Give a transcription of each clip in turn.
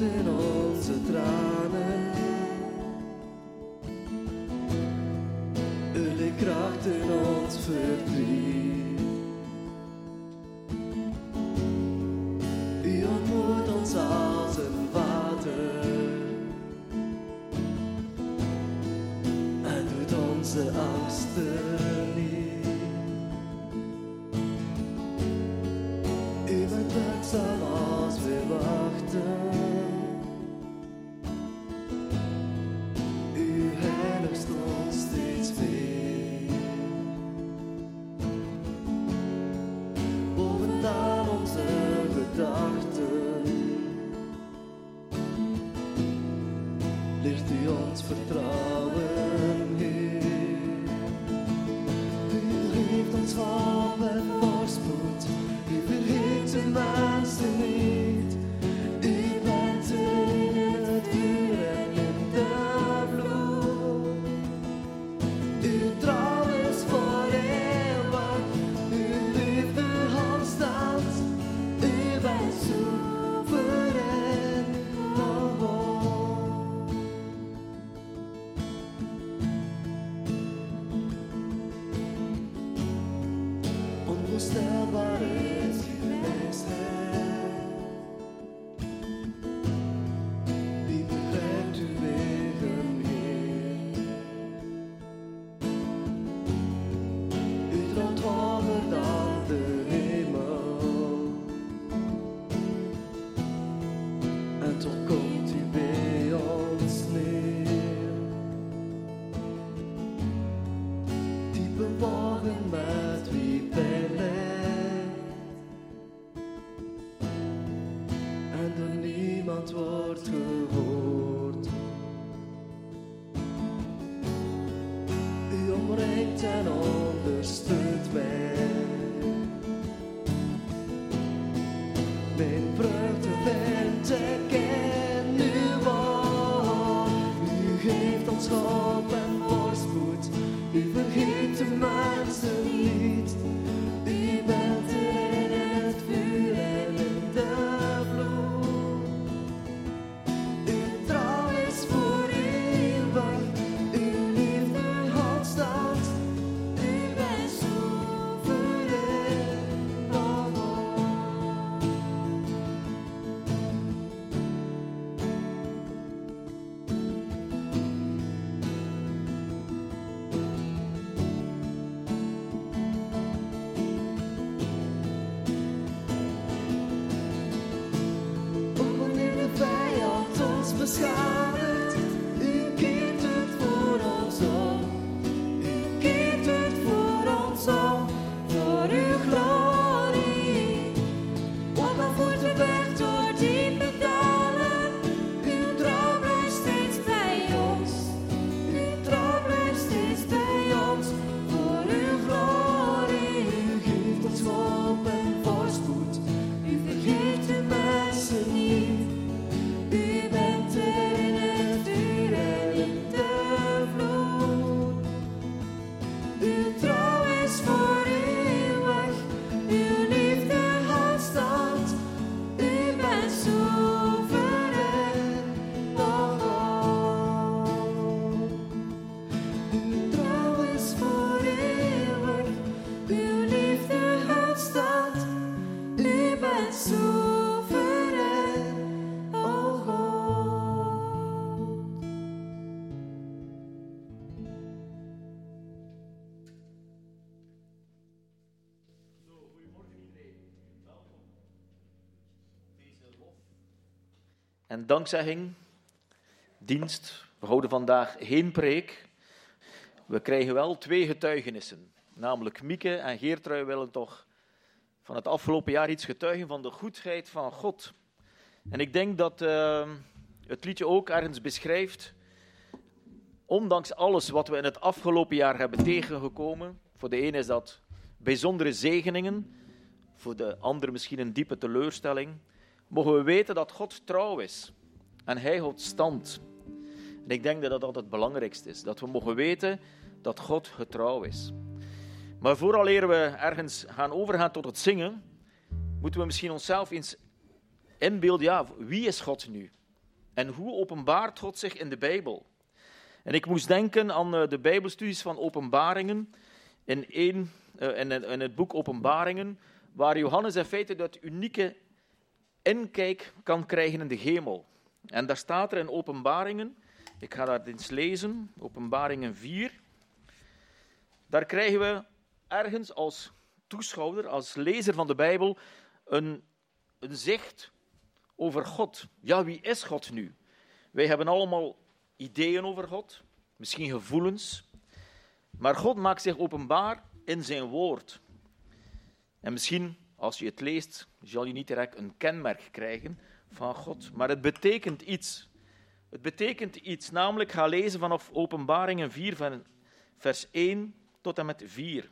In onze tranen. Uw kracht in ons verdriet. and understood. dankzegging, dienst. We houden vandaag geen preek. We krijgen wel twee getuigenissen. Namelijk Mieke en Geertrui willen toch van het afgelopen jaar iets getuigen van de goedheid van God. En ik denk dat eh, het liedje ook ergens beschrijft, ondanks alles wat we in het afgelopen jaar hebben tegengekomen, voor de ene is dat bijzondere zegeningen, voor de ander misschien een diepe teleurstelling, mogen we weten dat God trouw is en Hij houdt stand. En ik denk dat dat het belangrijkste is: dat we mogen weten dat God getrouw is. Maar vooraleer we ergens gaan overgaan tot het zingen, moeten we misschien onszelf eens inbeelden: ja, wie is God nu? En hoe openbaart God zich in de Bijbel? En ik moest denken aan eh, de Bijbelstudies van Openbaringen eh, in, in het boek Openbaringen, waar Johannes in feite dat unieke inkijk kan krijgen in de hemel. En daar staat er in Openbaringen, ik ga dat eens lezen, Openbaringen 4. Daar krijgen we ergens als toeschouwer, als lezer van de Bijbel, een, een zicht over God. Ja, wie is God nu? Wij hebben allemaal ideeën over God, misschien gevoelens, maar God maakt zich openbaar in zijn woord. En misschien, als je het leest, zal je niet direct een kenmerk krijgen van God, maar het betekent iets. Het betekent iets, namelijk ga lezen vanaf Openbaringen 4, van vers 1 tot en met 4.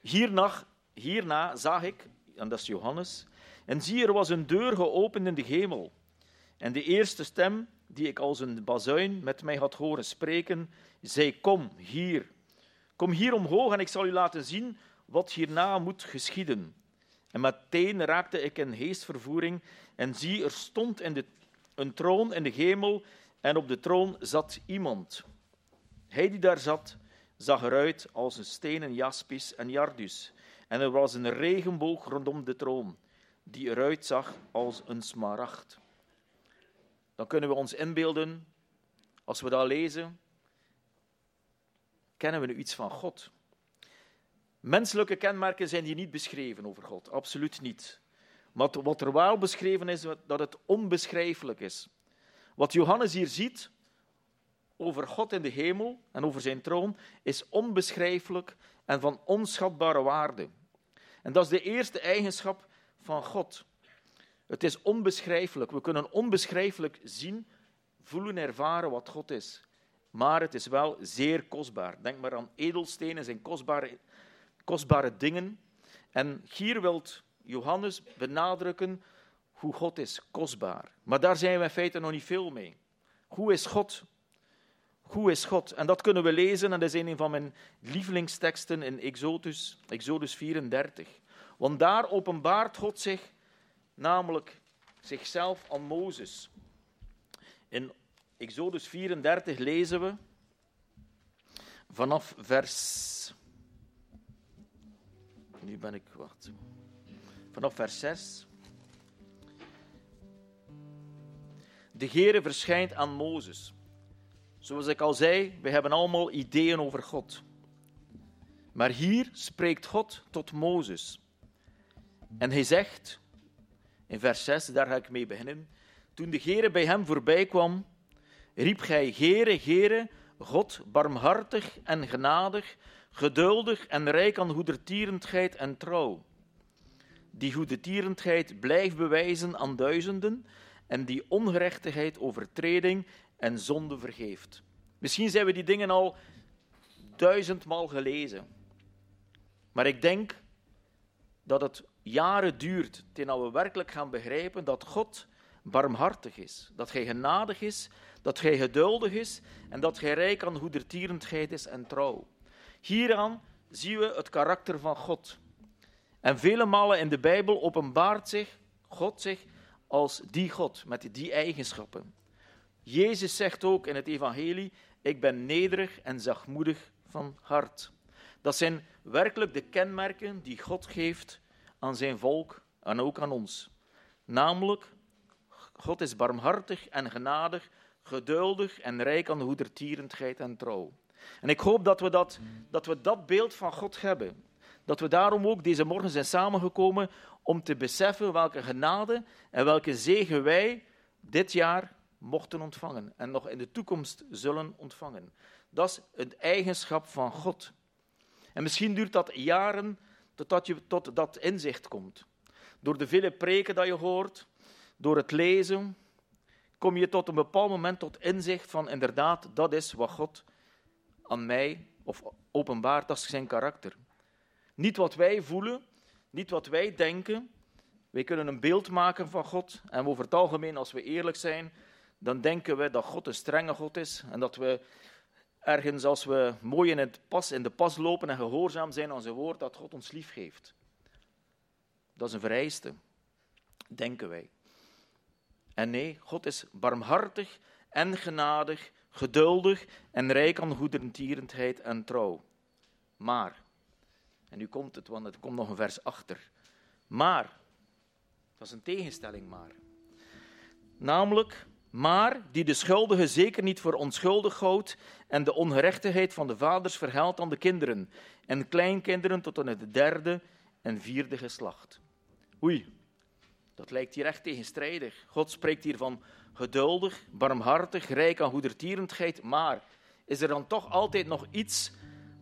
Hierna, hierna zag ik, en dat is Johannes, en zie, er was een deur geopend in de hemel. En de eerste stem, die ik als een bazuin met mij had horen spreken, zei, kom hier. Kom hier omhoog en ik zal u laten zien wat hierna moet geschieden. En meteen raakte ik in geestvervoering en zie, er stond in de, een troon in de hemel en op de troon zat iemand. Hij die daar zat, zag eruit als een stenen jaspis en jardus. En er was een regenboog rondom de troon, die eruit zag als een smaragd. Dan kunnen we ons inbeelden, als we dat lezen, kennen we nu iets van God. Menselijke kenmerken zijn hier niet beschreven over God, absoluut niet. Maar wat er wel beschreven is, dat het onbeschrijfelijk is. Wat Johannes hier ziet over God in de hemel en over zijn troon, is onbeschrijfelijk en van onschatbare waarde. En dat is de eerste eigenschap van God. Het is onbeschrijfelijk. We kunnen onbeschrijfelijk zien, voelen, ervaren wat God is. Maar het is wel zeer kostbaar. Denk maar aan edelstenen, zijn kostbare, kostbare dingen. En hier wil Johannes benadrukken hoe God is, kostbaar. Maar daar zijn we in feite nog niet veel mee. Hoe is God? Hoe is God? En dat kunnen we lezen, en dat is een van mijn lievelingsteksten in Exodus, Exodus 34. Want daar openbaart God zich, namelijk zichzelf aan Mozes. In Exodus 34 lezen we vanaf vers. Nu ben ik, wacht. Vanaf vers 6. De Heere verschijnt aan Mozes. Zoals ik al zei, we hebben allemaal ideeën over God. Maar hier spreekt God tot Mozes. En hij zegt, in vers 6, daar ga ik mee beginnen. Toen de Heere bij hem voorbij kwam, riep gij, Heere, Heere, God, barmhartig en genadig, geduldig en rijk aan goedertierendheid en trouw. Die goedertierendheid blijft bewijzen aan duizenden en die ongerechtigheid, overtreding en zonde vergeeft. Misschien zijn we die dingen al duizendmaal gelezen. Maar ik denk dat het jaren duurt totdat we werkelijk gaan begrijpen dat God barmhartig is, dat Hij genadig is, dat Hij geduldig is en dat Hij rijk aan goedertierendheid is en trouw. Hieraan zien we het karakter van God. En vele malen in de Bijbel openbaart zich God zich als die God met die eigenschappen. Jezus zegt ook in het Evangelie: Ik ben nederig en zachtmoedig van hart. Dat zijn werkelijk de kenmerken die God geeft aan zijn volk en ook aan ons. Namelijk, God is barmhartig en genadig, geduldig en rijk aan goedertierendheid en trouw. En ik hoop dat we dat, dat we dat beeld van God hebben. Dat we daarom ook deze morgen zijn samengekomen om te beseffen welke genade en welke zegen wij dit jaar mochten ontvangen en nog in de toekomst zullen ontvangen. Dat is een eigenschap van God. En misschien duurt dat jaren totdat je tot dat inzicht komt. Door de vele preken dat je hoort, door het lezen, kom je tot een bepaald moment tot inzicht van inderdaad, dat is wat God aan mij of openbaart als zijn karakter. Niet wat wij voelen, niet wat wij denken. Wij kunnen een beeld maken van God en over het algemeen, als we eerlijk zijn, dan denken we dat God een strenge God is en dat we ergens als we mooi in, het pas, in de pas lopen en gehoorzaam zijn aan zijn woord, dat God ons lief heeft. Dat is een vereiste, denken wij. En nee, God is barmhartig en genadig, geduldig en rijk aan goedertierendheid en trouw. Maar, en nu komt het, want er komt nog een vers achter. Maar, dat is een tegenstelling maar. Namelijk, maar die de schuldige zeker niet voor onschuldig houdt en de ongerechtigheid van de vaders verhaalt aan de kinderen en kleinkinderen tot aan het derde en vierde geslacht. Oei, dat lijkt hier echt tegenstrijdig. God spreekt hier van geduldig, barmhartig, rijk aan goedertierendheid, maar is er dan toch altijd nog iets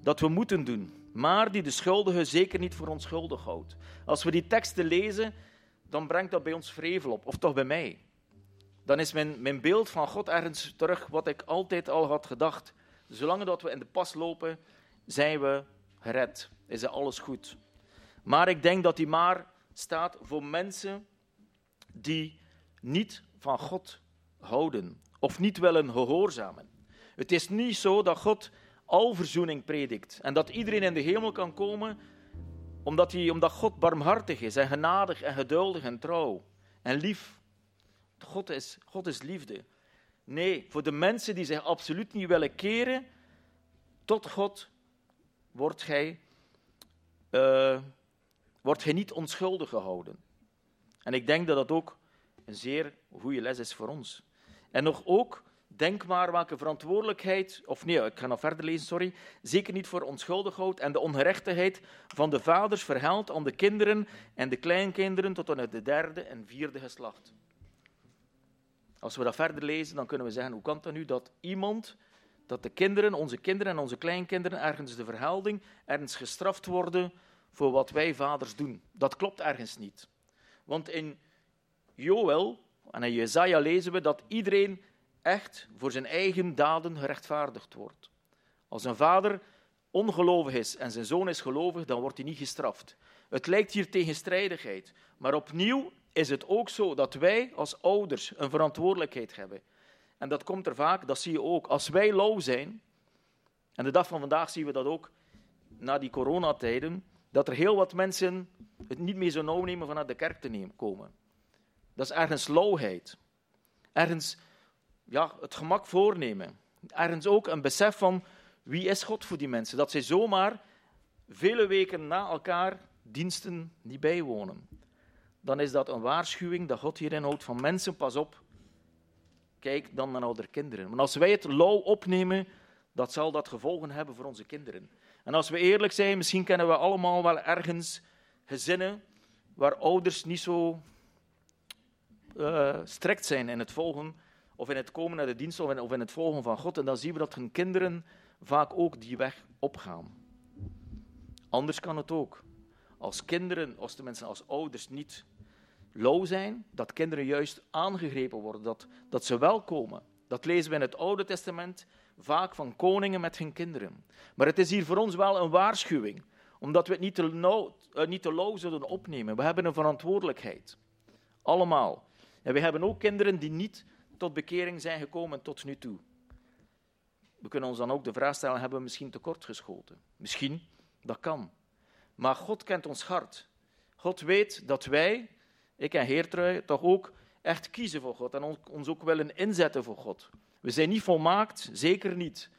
dat we moeten doen? Maar die de schuldige zeker niet voor onschuldig houdt. Als we die teksten lezen, dan brengt dat bij ons vrevel op, of toch bij mij. Dan is mijn, mijn beeld van God ergens terug wat ik altijd al had gedacht. Zolang dat we in de pas lopen, zijn we gered. Is er alles goed. Maar ik denk dat die maar staat voor mensen die niet van God houden of niet willen gehoorzamen. Het is niet zo dat God al verzoening predikt en dat iedereen in de hemel kan komen omdat, hij, omdat God barmhartig is en genadig en geduldig en trouw en lief. God is, God is liefde. Nee, voor de mensen die zich absoluut niet willen keren tot God, wordt gij, uh, wordt gij niet onschuldig gehouden. En ik denk dat dat ook een zeer goede les is voor ons. En nog ook, denk maar welke verantwoordelijkheid, of nee, ik ga nog verder lezen, sorry, zeker niet voor onschuldig houdt en de ongerechtigheid van de vaders verhaalt aan de kinderen en de kleinkinderen tot aan het derde en vierde geslacht. Als we dat verder lezen, dan kunnen we zeggen, hoe kan het nu dat iemand, dat de kinderen, onze kinderen en onze kleinkinderen, ergens de verhelding, ergens gestraft worden voor wat wij vaders doen? Dat klopt ergens niet. Want in Joel en in Jezaja lezen we dat iedereen echt voor zijn eigen daden gerechtvaardigd wordt. Als een vader ongelovig is en zijn zoon is gelovig, dan wordt hij niet gestraft. Het lijkt hier tegenstrijdigheid, maar opnieuw is het ook zo dat wij als ouders een verantwoordelijkheid hebben. En dat komt er vaak, dat zie je ook, als wij lauw zijn, en de dag van vandaag zien we dat ook na die coronatijden, dat er heel wat mensen het niet meer zo nauw nemen vanuit de kerk te nemen, komen. Dat is ergens lauwheid. Ergens ja, het gemak voornemen. Ergens ook een besef van wie is God voor die mensen. Dat zij zomaar vele weken na elkaar diensten niet bijwonen. Dan is dat een waarschuwing dat God hierin houdt van mensen, pas op. Kijk dan naar oudere kinderen. Maar als wij het lauw opnemen, dat zal dat gevolgen hebben voor onze kinderen. En als we eerlijk zijn, misschien kennen we allemaal wel ergens gezinnen waar ouders niet zo uh, strikt zijn in het volgen of in het komen naar de dienst of in, het volgen van God. En dan zien we dat hun kinderen vaak ook die weg opgaan. Anders kan het ook. Als kinderen, als tenminste als ouders niet lauw zijn, dat kinderen juist aangegrepen worden, dat, dat ze wel komen. Dat lezen we in het Oude Testament vaak van koningen met hun kinderen. Maar het is hier voor ons wel een waarschuwing, omdat we het niet te, lauw, uh, niet te lauw zullen opnemen. We hebben een verantwoordelijkheid. Allemaal. En we hebben ook kinderen die niet tot bekering zijn gekomen tot nu toe. We kunnen ons dan ook de vraag stellen, hebben we misschien tekort geschoten? Misschien, dat kan. Maar God kent ons hart. God weet dat wij, ik en Heertrui, toch ook echt kiezen voor God en ons ook willen inzetten voor God. We zijn niet volmaakt, zeker niet.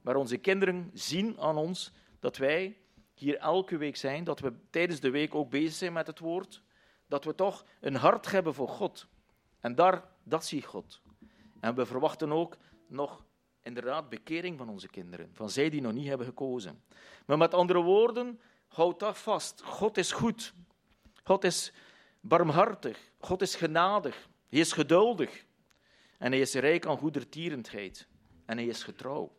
Maar onze kinderen zien aan ons dat wij hier elke week zijn, dat we tijdens de week ook bezig zijn met het woord, dat we toch een hart hebben voor God. En daar, dat ziet God. En we verwachten ook nog inderdaad bekering van onze kinderen, van zij die nog niet hebben gekozen. Maar met andere woorden, houd dat vast. God is goed. God is barmhartig. God is genadig. Hij is geduldig. En hij is rijk aan goedertierendheid. En hij is getrouw.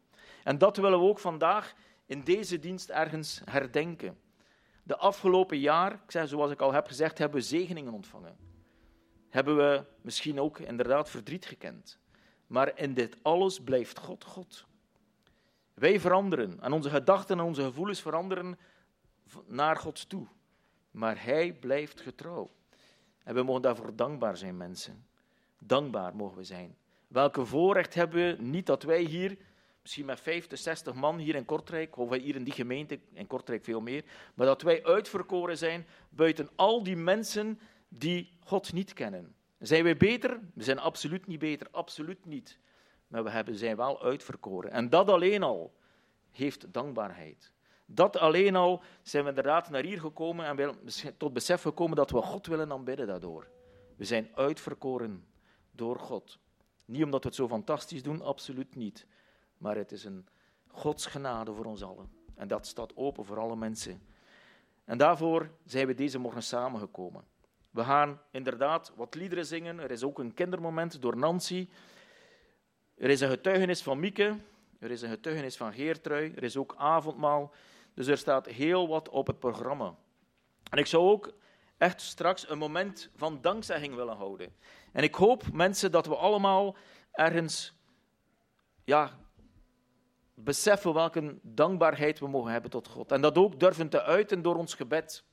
En dat willen we ook vandaag in deze dienst ergens herdenken. De afgelopen jaar, zoals ik al heb gezegd, hebben we zegeningen ontvangen. Hebben we misschien ook inderdaad verdriet gekend. Maar in dit alles blijft God God. Wij veranderen en onze gedachten en onze gevoelens veranderen naar God toe. Maar Hij blijft getrouw. En we mogen daarvoor dankbaar zijn, mensen. Dankbaar mogen we zijn. Welke voorrecht hebben we niet dat wij hier, misschien met 50, 60 man hier in Kortrijk, of hier in die gemeente, in Kortrijk veel meer, maar dat wij uitverkoren zijn buiten al die mensen die God niet kennen. Zijn wij beter? We zijn absoluut niet beter, absoluut niet. Maar we hebben, zijn wel uitverkoren. En dat alleen al heeft dankbaarheid. Dat alleen al zijn we inderdaad naar hier gekomen en tot besef gekomen dat we God willen aanbidden daardoor. We zijn uitverkoren door God. Niet omdat we het zo fantastisch doen, absoluut niet. Maar het is een Gods genade voor ons allen. En dat staat open voor alle mensen. En daarvoor zijn we deze morgen samengekomen. We gaan inderdaad wat liederen zingen. Er is ook een kindermoment door Nancy. Er is een getuigenis van Mieke. Er is een getuigenis van Geertrui. Er is ook avondmaal. Dus er staat heel wat op het programma. En ik zou ook echt straks een moment van dankzegging willen houden. En ik hoop, mensen, dat we allemaal ergens ja, beseffen welke dankbaarheid we mogen hebben tot God. En dat ook durven te uiten door ons gebed.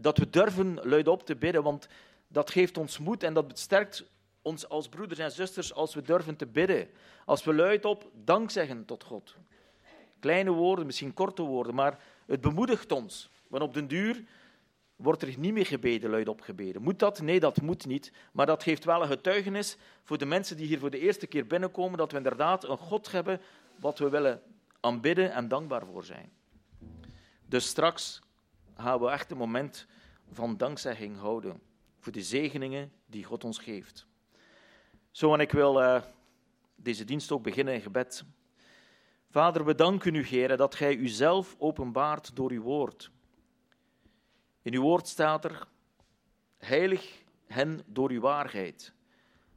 Dat we durven luidop te bidden, want dat geeft ons moed en dat sterkt ons als broeders en zusters als we durven te bidden. Als we luidop dank zeggen tot God. Kleine woorden, misschien korte woorden, maar het bemoedigt ons. Want op den duur wordt er niet meer gebeden, luidop gebeden. Moet dat? Nee, dat moet niet. Maar dat geeft wel een getuigenis voor de mensen die hier voor de eerste keer binnenkomen, dat we inderdaad een God hebben wat we willen aanbidden en dankbaar voor zijn. Dus straks gaan we echt een moment van dankzegging houden voor de zegeningen die God ons geeft. Zo, en ik wil uh, deze dienst ook beginnen in gebed. Vader, we danken u, Heer, dat gij uzelf openbaart door uw woord. In uw woord staat er, heilig hen door uw waarheid,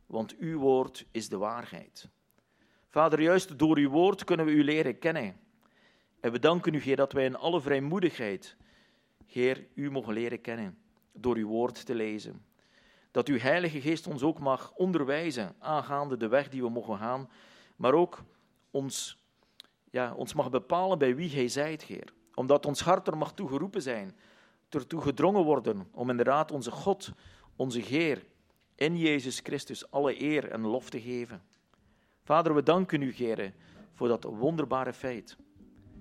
want uw woord is de waarheid. Vader, juist door uw woord kunnen we u leren kennen. En we danken u, Heer, dat wij in alle vrijmoedigheid, Heer, u mogen leren kennen door uw woord te lezen. Dat uw Heilige Geest ons ook mag onderwijzen aangaande de weg die we mogen gaan, maar ook ons, ja, ons mag bepalen bij wie Hij zijt, Heer. Omdat ons hart er mag toegeroepen zijn ertoe gedrongen worden om inderdaad onze God, onze Heer, in Jezus Christus alle eer en lof te geven. Vader, we danken u, Heer, voor dat wonderbare feit.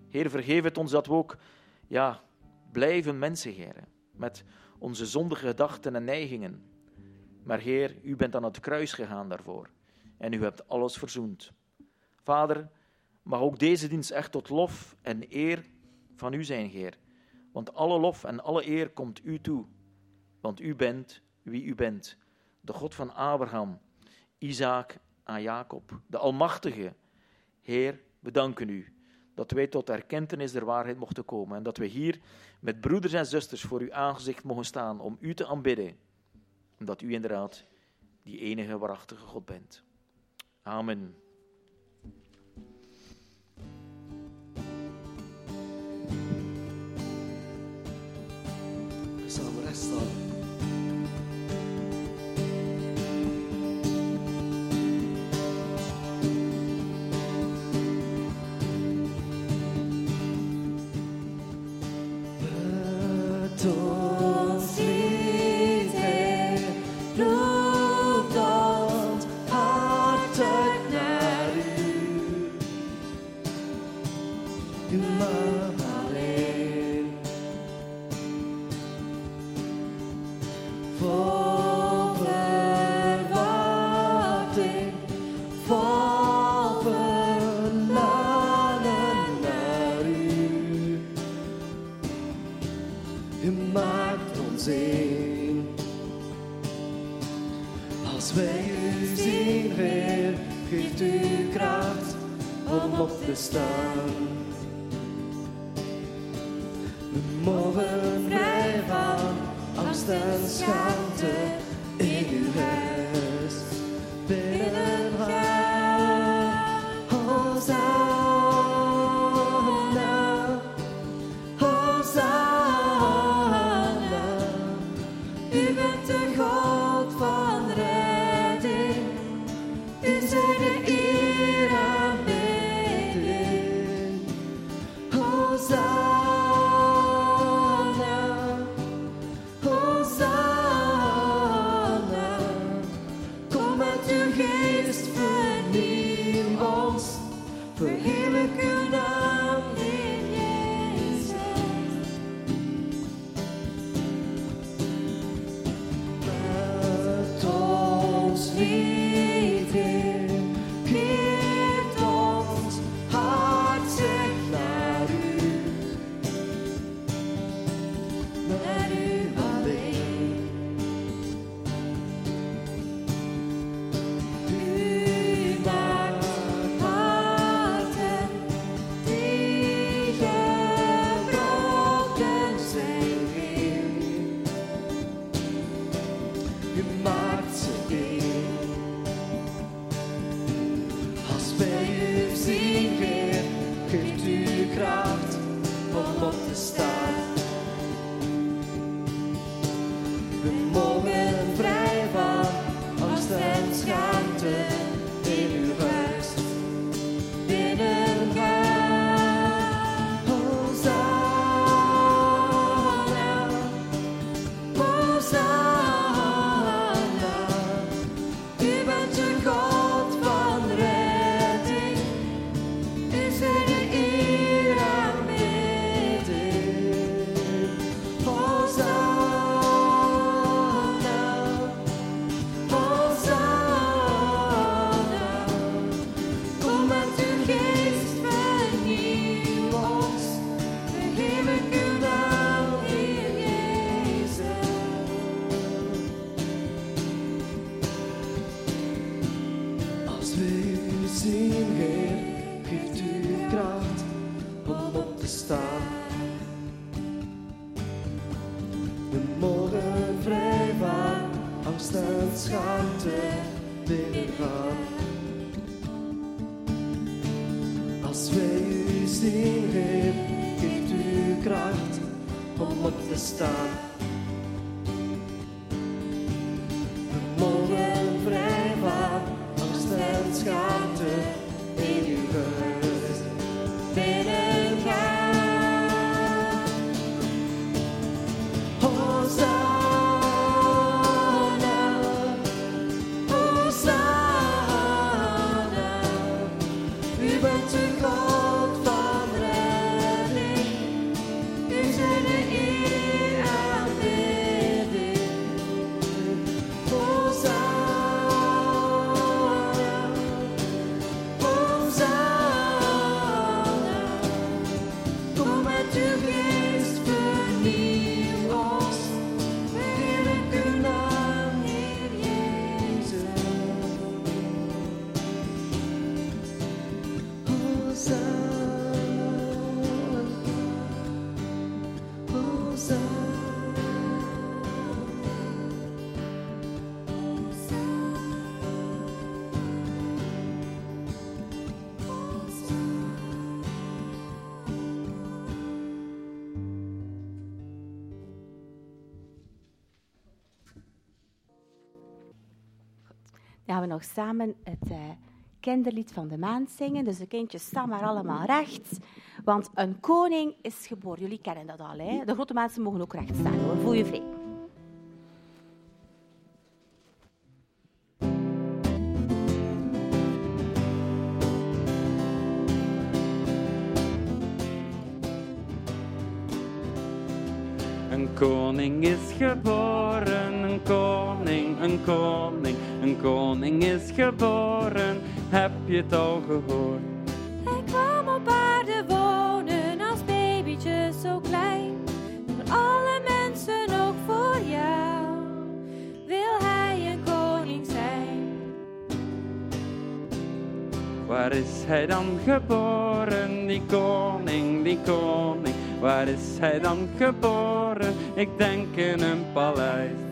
Heer, vergeef het ons dat we ook ja, blijven mensen, Heer, met onze zondige gedachten en neigingen. Maar Heer, u bent aan het kruis gegaan daarvoor en u hebt alles verzoend. Vader, mag ook deze dienst echt tot lof en eer van u zijn, Heer. Want alle lof en alle eer komt u toe. Want u bent wie u bent. De God van Abraham, Isaac en Jacob. De Almachtige. Heer, we danken u dat wij tot erkentenis der waarheid mochten komen. En dat we hier met broeders en zusters voor uw aangezicht mogen staan om u te aanbidden. Omdat u inderdaad die enige waarachtige God bent. Amen. Cristo. staan. We mogen vrij van angst en schaam. Nog samen het eh, kinderlied van de maand zingen. Dus de kindjes staan maar allemaal recht. Want een koning is geboren. Jullie kennen dat al. Hè? De grote mensen mogen ook recht staan hoor. Voel je vrij. Geboren. Heb je het al gehoord? Hij kwam op aarde wonen als babytje zo klein. Voor alle mensen, ook voor jou, wil hij een koning zijn. Waar is hij dan geboren, die koning, die koning? Waar is hij dan geboren? Ik denk in een paleis.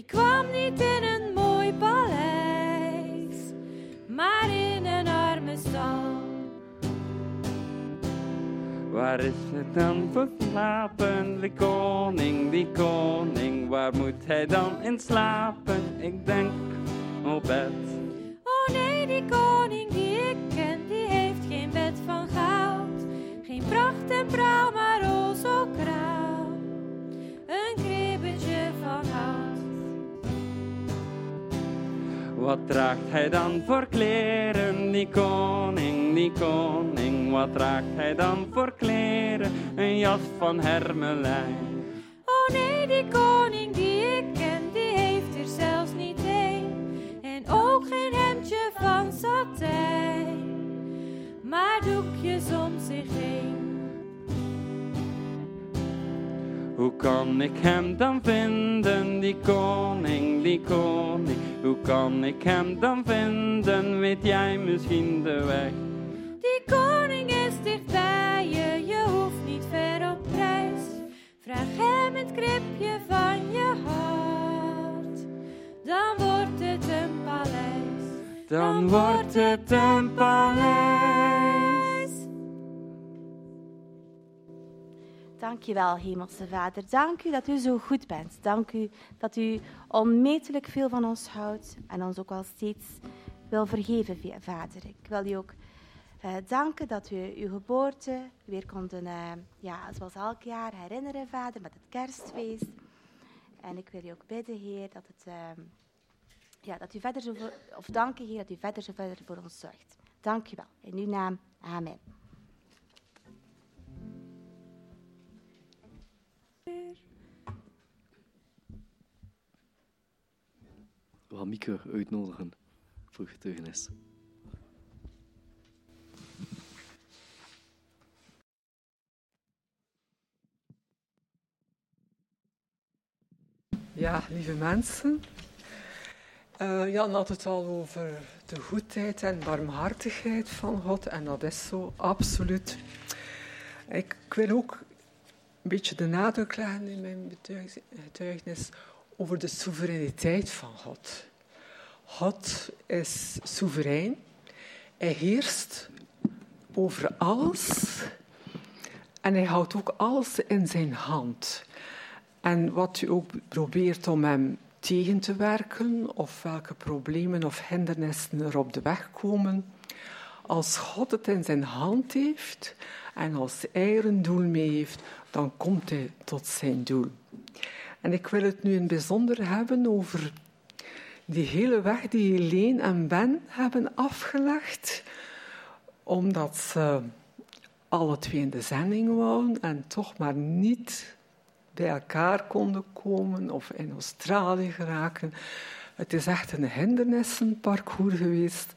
Die kwam niet in een mooi paleis, maar in een arme stal. Waar is het dan verslapen, die koning, die koning? Waar moet hij dan in slapen? Ik denk op bed. Oh nee, die koning die ik ken, die heeft geen bed van goud. Geen pracht en praal, Wat draagt hij dan voor kleren, die koning, die koning? Wat draagt hij dan voor kleren? Een jas van hermelijn. Oh nee, die koning die ik ken, die heeft er zelfs niet één. En ook geen hemdje van satijn, maar doekjes om zich heen. Hoe kan ik hem dan vinden, die koning, die koning? Hoe kan ik hem dan vinden? Weet jij misschien de weg? Die koning is dicht bij je, je hoeft niet ver op reis. Vraag hem het kripje van je hart, dan wordt het een paleis. Dan wordt het een paleis. Dank je wel, Hemelse Vader. Dank u dat u zo goed bent. Dank u dat u onmetelijk veel van ons houdt en ons ook wel steeds wil vergeven, Vader. Ik wil u ook eh, danken dat u uw geboorte weer konden, eh, ja, zoals elk jaar, herinneren, Vader, met het kerstfeest. En ik wil u ook bidden, Heer, dat, het, eh, ja, dat u verder zo of danken, Heer, dat u verder zo verder voor ons zorgt. Dank u wel. In uw naam, amen. We gaan Mieke uitnodigen voor getuigenis. Ja, lieve mensen. Eh, Jan had het al over de goedheid en barmhartigheid van God. En dat is zo, absoluut. Ik, ik wil ook beetje de nadruk leggen in mijn getuigenis over de soevereiniteit van God. God is soeverein. Hij heerst over alles. En hij houdt ook alles in zijn hand. En wat u ook probeert om hem tegen te werken, of welke problemen of hindernissen er op de weg komen, als God het in zijn hand heeft en als hij er een doel mee heeft, dan komt hij tot zijn doel. En ik wil het nu in bijzonder hebben over die hele weg die Helene en Ben hebben afgelegd, omdat ze alle twee in de zending wouden en toch maar niet bij elkaar konden komen of in Australië geraken. Het is echt een hindernissenparcours geweest,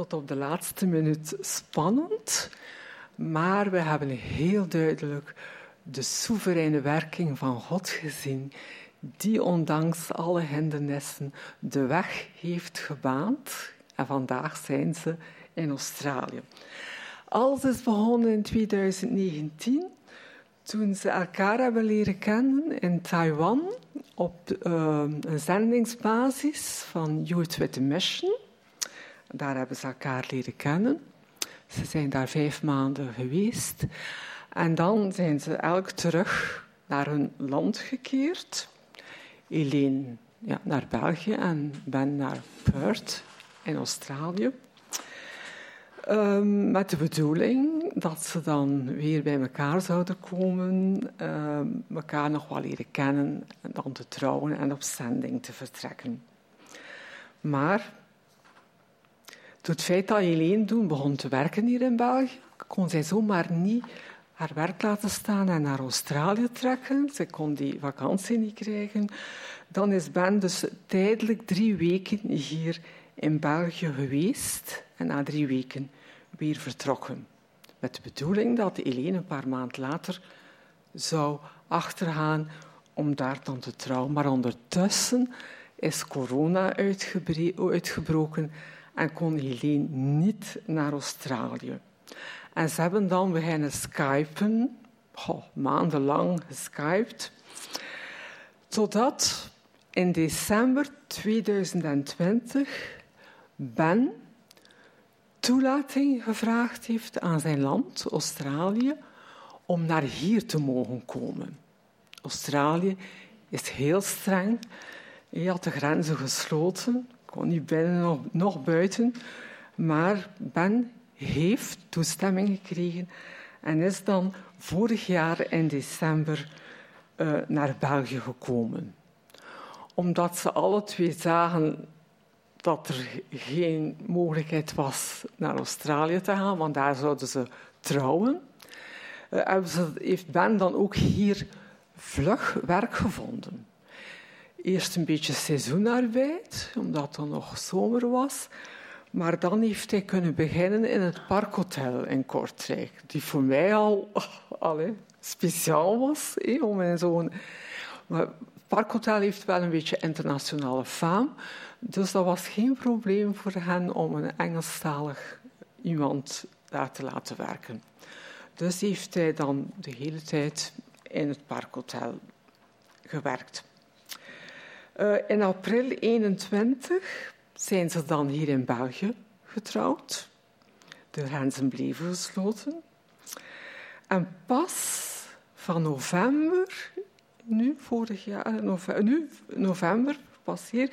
tot op de laatste minuut spannend. Maar we hebben heel duidelijk de soevereine werking van God gezien, die ondanks alle hindernissen de weg heeft gebaand. En vandaag zijn ze in Australië. Alles is begonnen in 2019, toen ze elkaar hebben leren kennen in Taiwan op uh, een zendingsbasis van Youth with a Mission. Daar hebben ze elkaar leren kennen. Ze zijn daar vijf maanden geweest. En dan zijn ze elk terug naar hun land gekeerd. Helene ja, naar België en Ben naar Perth in Australië. Um, met de bedoeling dat ze dan weer bij elkaar zouden komen, um, elkaar nog wel leren kennen en dan te trouwen en op zending te vertrekken. Maar door het feit dat Helene toen begon te werken hier in België, kon zij zomaar niet haar werk laten staan en naar Australië trekken. Ze kon die vakantie niet krijgen. Dan is Ben dus tijdelijk drie weken hier in België geweest en na drie weken weer vertrokken. Met de bedoeling dat Helene een paar maanden later zou achtergaan om daar dan te trouwen. Maar ondertussen is corona uitgebroken en kon Helene niet naar Australië. En ze hebben dan beginnen skypen, maandenlang geskypt, totdat in december 2020 Ben toelating gevraagd heeft aan zijn land, Australië, om naar hier te mogen komen. Australië is heel streng. Hij had de grenzen gesloten, kon niet binnen nog, buiten. Maar Ben heeft toestemming gekregen en is dan vorig jaar in december uh, naar België gekomen. Omdat ze alle twee zagen dat er geen mogelijkheid was naar Australië te gaan, want daar zouden ze trouwen, uh, heeft Ben dan ook hier vlug werk gevonden. Eerst een beetje seizoenarbeid, omdat het nog zomer was. Maar dan heeft hij kunnen beginnen in het Parkhotel in Kortrijk, die voor mij al speciaal was eh, om in zo'n. Maar het Parkhotel heeft wel een beetje internationale faam, dus dat was geen probleem voor hen om een Engelstalig iemand daar te laten werken. Dus heeft hij dan de hele tijd in het Parkhotel gewerkt. Uh, in april 21 zijn ze dan hier in België getrouwd. De grenzen bleven gesloten. En pas van november, nu vorig jaar, november, nu november, pas hier,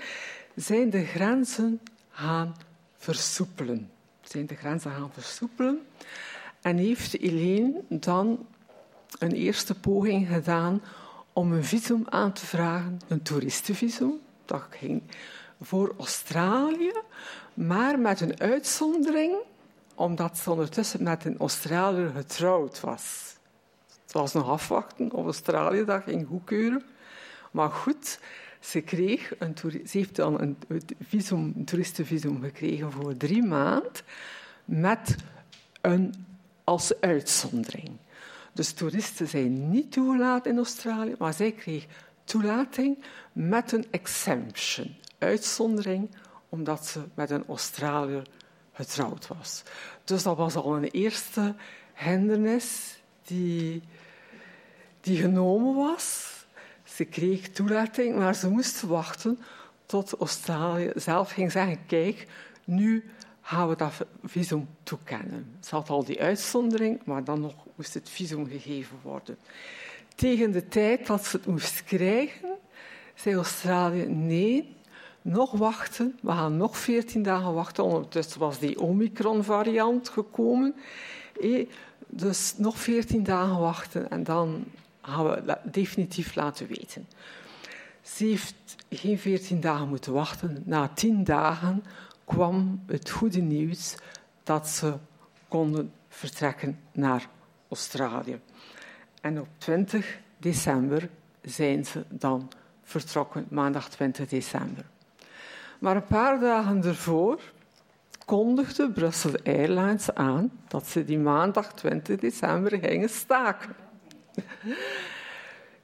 zijn de grenzen gaan versoepelen. Zijn de grenzen gaan versoepelen. En heeft Helene dan een eerste poging gedaan om een visum aan te vragen, een toeristenvisum. Dat ging voor Australië, maar met een uitzondering, omdat ze ondertussen met een Australiër getrouwd was. Het was nog afwachten of Australië dat ging goedkeuren. Maar goed, ze, kreeg een ze heeft dan een, visum, een toeristenvisum gekregen voor drie maanden met een als uitzondering. Dus toeristen zijn niet toegelaten in Australië, maar zij kreeg toelating met een exemption, uitzondering omdat ze met een Australiër getrouwd was. Dus dat was al een eerste hindernis die, die genomen was. Ze kreeg toelating, maar ze moest wachten tot Australië zelf ging zeggen: Kijk, nu gaan we dat visum toekennen. Ze had al die uitzondering, maar dan nog moest het visum gegeven worden. Tegen de tijd dat ze het moest krijgen, zei Australië: Nee, nog wachten. We gaan nog 14 dagen wachten. Ondertussen was die Omicron-variant gekomen. Dus nog 14 dagen wachten en dan gaan we definitief laten weten. Ze heeft geen 14 dagen moeten wachten. Na 10 dagen kwam het goede nieuws dat ze konden vertrekken naar Australië. En op 20 december zijn ze dan vertrokken, maandag 20 december. Maar een paar dagen ervoor kondigde Brussels Airlines aan dat ze die maandag 20 december gingen staken.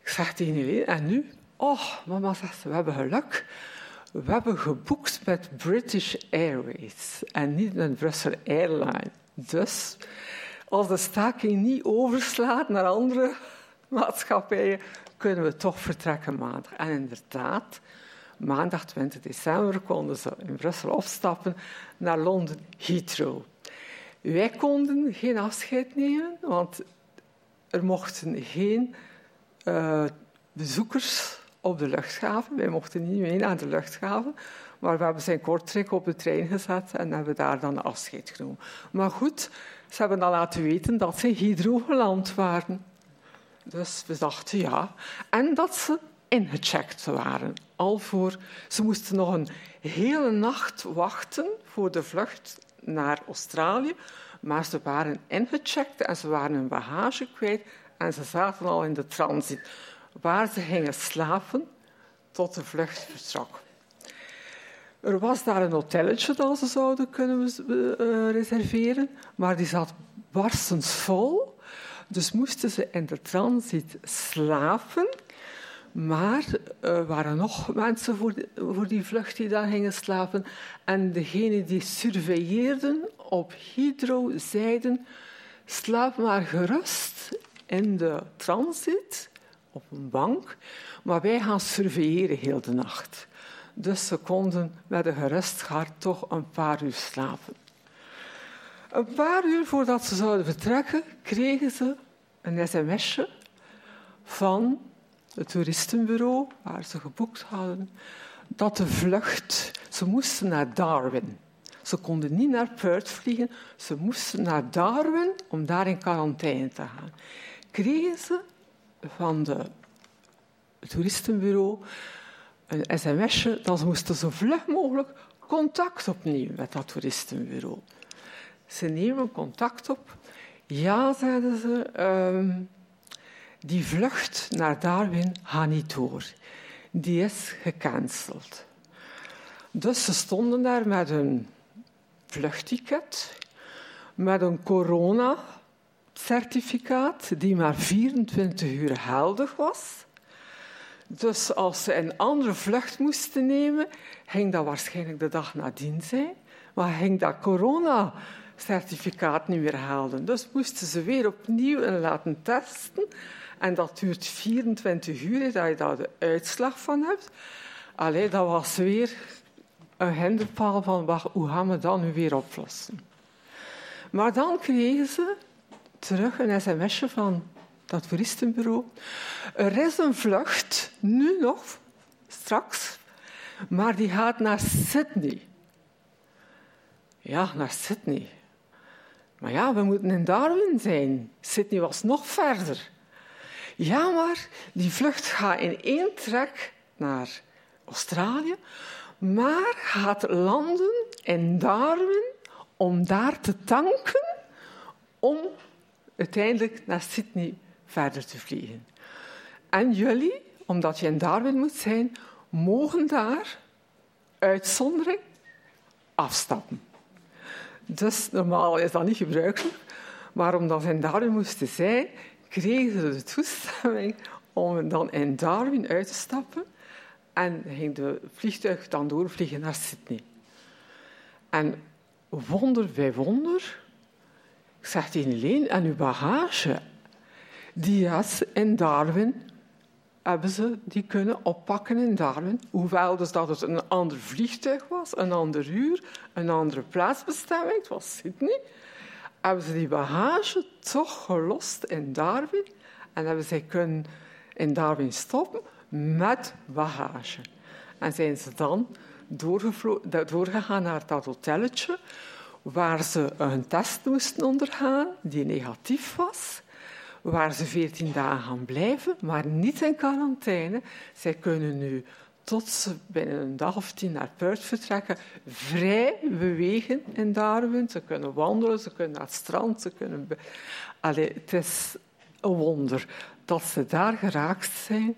Ik zeg tegen jullie, en nu? Oh, mama zegt, we hebben geluk. We hebben geboekt met British Airways en niet met Brussels Airlines. Dus als de staking niet overslaat naar andere maatschappijen, kunnen we toch vertrekken maandag. En inderdaad, maandag 20 december konden ze in Brussel opstappen naar Londen Heathrow. Wij konden geen afscheid nemen, want er mochten geen uh, bezoekers op de luchthaven. Wij mochten niet mee naar de luchthaven, maar we hebben zijn korttrek op de trein gezet en hebben daar dan afscheid genomen. Maar goed, ze hebben dan laten weten dat ze Heathrow geland waren. Dus we dachten ja. En dat ze ingecheckt waren. Al voor, ze moesten nog een hele nacht wachten voor de vlucht naar Australië. Maar ze waren ingecheckt en ze waren hun bagage kwijt. En ze zaten al in de transit, waar ze gingen slapen tot de vlucht vertrok. Er was daar een hotelletje dat ze zouden kunnen uh, reserveren, maar die zat barstens vol. Dus moesten ze in de transit slapen. Maar er waren nog mensen voor, voor die vlucht die daar gingen slapen. En degenen die surveilleerden op Hydro zeiden: slaap maar gerust in de transit op een bank, maar wij gaan surveilleren heel de nacht. Dus ze konden met een gerust hart toch een paar uur slapen. Een paar uur voordat ze zouden vertrekken, kregen ze een sms'je van het toeristenbureau waar ze geboekt hadden, dat de vlucht, ze moesten naar Darwin. Ze konden niet naar Perth vliegen, ze moesten naar Darwin om daar in quarantaine te gaan. Kregen ze van de, toeristenbureau een sms'je dat ze moesten zo vlug mogelijk contact opnemen met dat toeristenbureau. Ze nemen contact op. Ja, zeiden ze, um, die vlucht naar Darwin gaat niet door. Die is gecanceld. Dus ze stonden daar met een vluchtticket, met een corona-certificaat die maar 24 uur geldig was. Dus als ze een andere vlucht moesten nemen, ging dat waarschijnlijk de dag nadien zijn. Maar ging dat corona-certificaat niet meer gelden. Dus moesten ze weer opnieuw laten testen. En dat duurt 24 uur dat je daar de uitslag van hebt. Allee, dat was weer een hinderpaal van wacht, hoe gaan we dat nu weer oplossen. Maar dan kregen ze terug een sms'je van dat toeristenbureau. Er is een vlucht, nu nog, straks, maar die gaat naar Sydney. Ja, naar Sydney. Maar ja, we moeten in Darwin zijn. Sydney was nog verder. Ja, maar die vlucht gaat in één trek naar Australië, maar gaat landen in Darwin om daar te tanken om uiteindelijk naar Sydney verder te vliegen. En jullie, omdat je in Darwin moet zijn, mogen daar uitzondering afstappen. Dus normaal is dat niet gebruikelijk, maar omdat ze in Darwin moesten zijn, kregen ze de toestemming om dan in Darwin uit te stappen En ging de vliegtuig dan doorvliegen naar Sydney. En wonder bij wonder, ik zeg tegen Helene, en uw bagage, die jas in Darwin, hebben ze die kunnen oppakken in Darwin. Hoewel dus dat het een ander vliegtuig was, een ander uur, een andere plaatsbestemming, het was Sydney, hebben ze die bagage toch gelost in Darwin en hebben zij kunnen in Darwin stoppen met bagage. En zijn ze dan doorgegaan naar dat hotelletje waar ze een test moesten ondergaan die negatief was, waar ze veertien dagen gaan blijven, maar niet in quarantaine. Zij kunnen nu tot ze binnen een dag of tien naar Perth vertrekken, vrij bewegen in Darwin. Ze kunnen wandelen, ze kunnen naar het strand, ze kunnen... Allee, het is een wonder dat ze daar geraakt zijn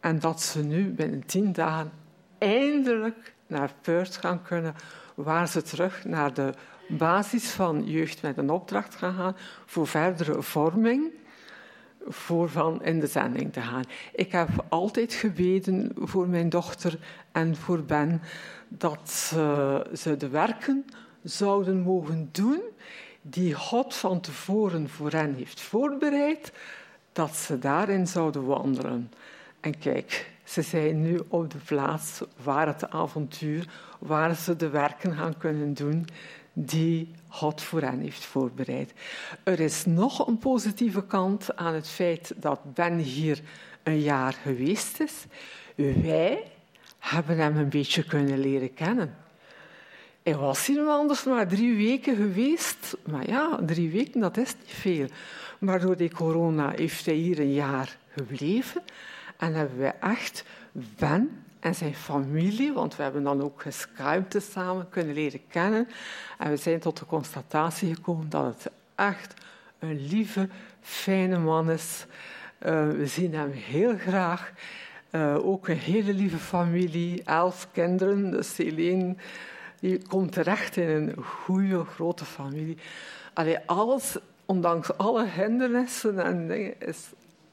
en dat ze nu binnen tien dagen eindelijk naar Perth gaan kunnen, waar ze terug naar de basis van jeugd met een opdracht gaan gaan voor verdere vorming, voor van in de zending te gaan. Ik heb altijd gebeden voor mijn dochter en voor Ben dat ze de werken zouden mogen doen die God van tevoren voor hen heeft voorbereid, dat ze daarin zouden wandelen. En kijk, ze zijn nu op de plaats waar het avontuur, waar ze de werken gaan kunnen doen die God voor hen heeft voorbereid. Er is nog een positieve kant aan het feit dat Ben hier een jaar geweest is. Wij hebben hem een beetje kunnen leren kennen. Hij was hier anders maar drie weken geweest. Maar ja, drie weken, dat is niet veel. Maar door die corona heeft hij hier een jaar gebleven. En hebben we echt Ben en zijn familie, want we hebben dan ook geskyped samen, kunnen leren kennen. En we zijn tot de constatatie gekomen dat het echt een lieve, fijne man is. Uh, we zien hem heel graag. Uh, ook een hele lieve familie, elf kinderen. Dus Helene die komt terecht in een goede, grote familie. Allee, alles, ondanks alle hindernissen en dingen, is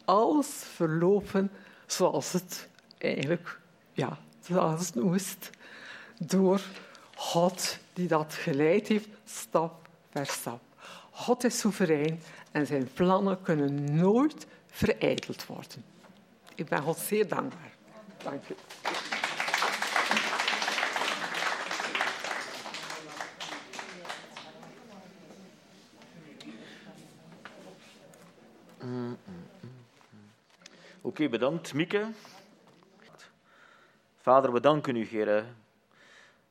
alles verlopen zoals het eigenlijk ja, het moest, door God die dat geleid heeft, stap per stap. God is soeverein en zijn plannen kunnen nooit vereiteld worden. Ik ben God zeer dankbaar. Dank u. Oké, bedankt Mieke. Vader, we danken u, Heer,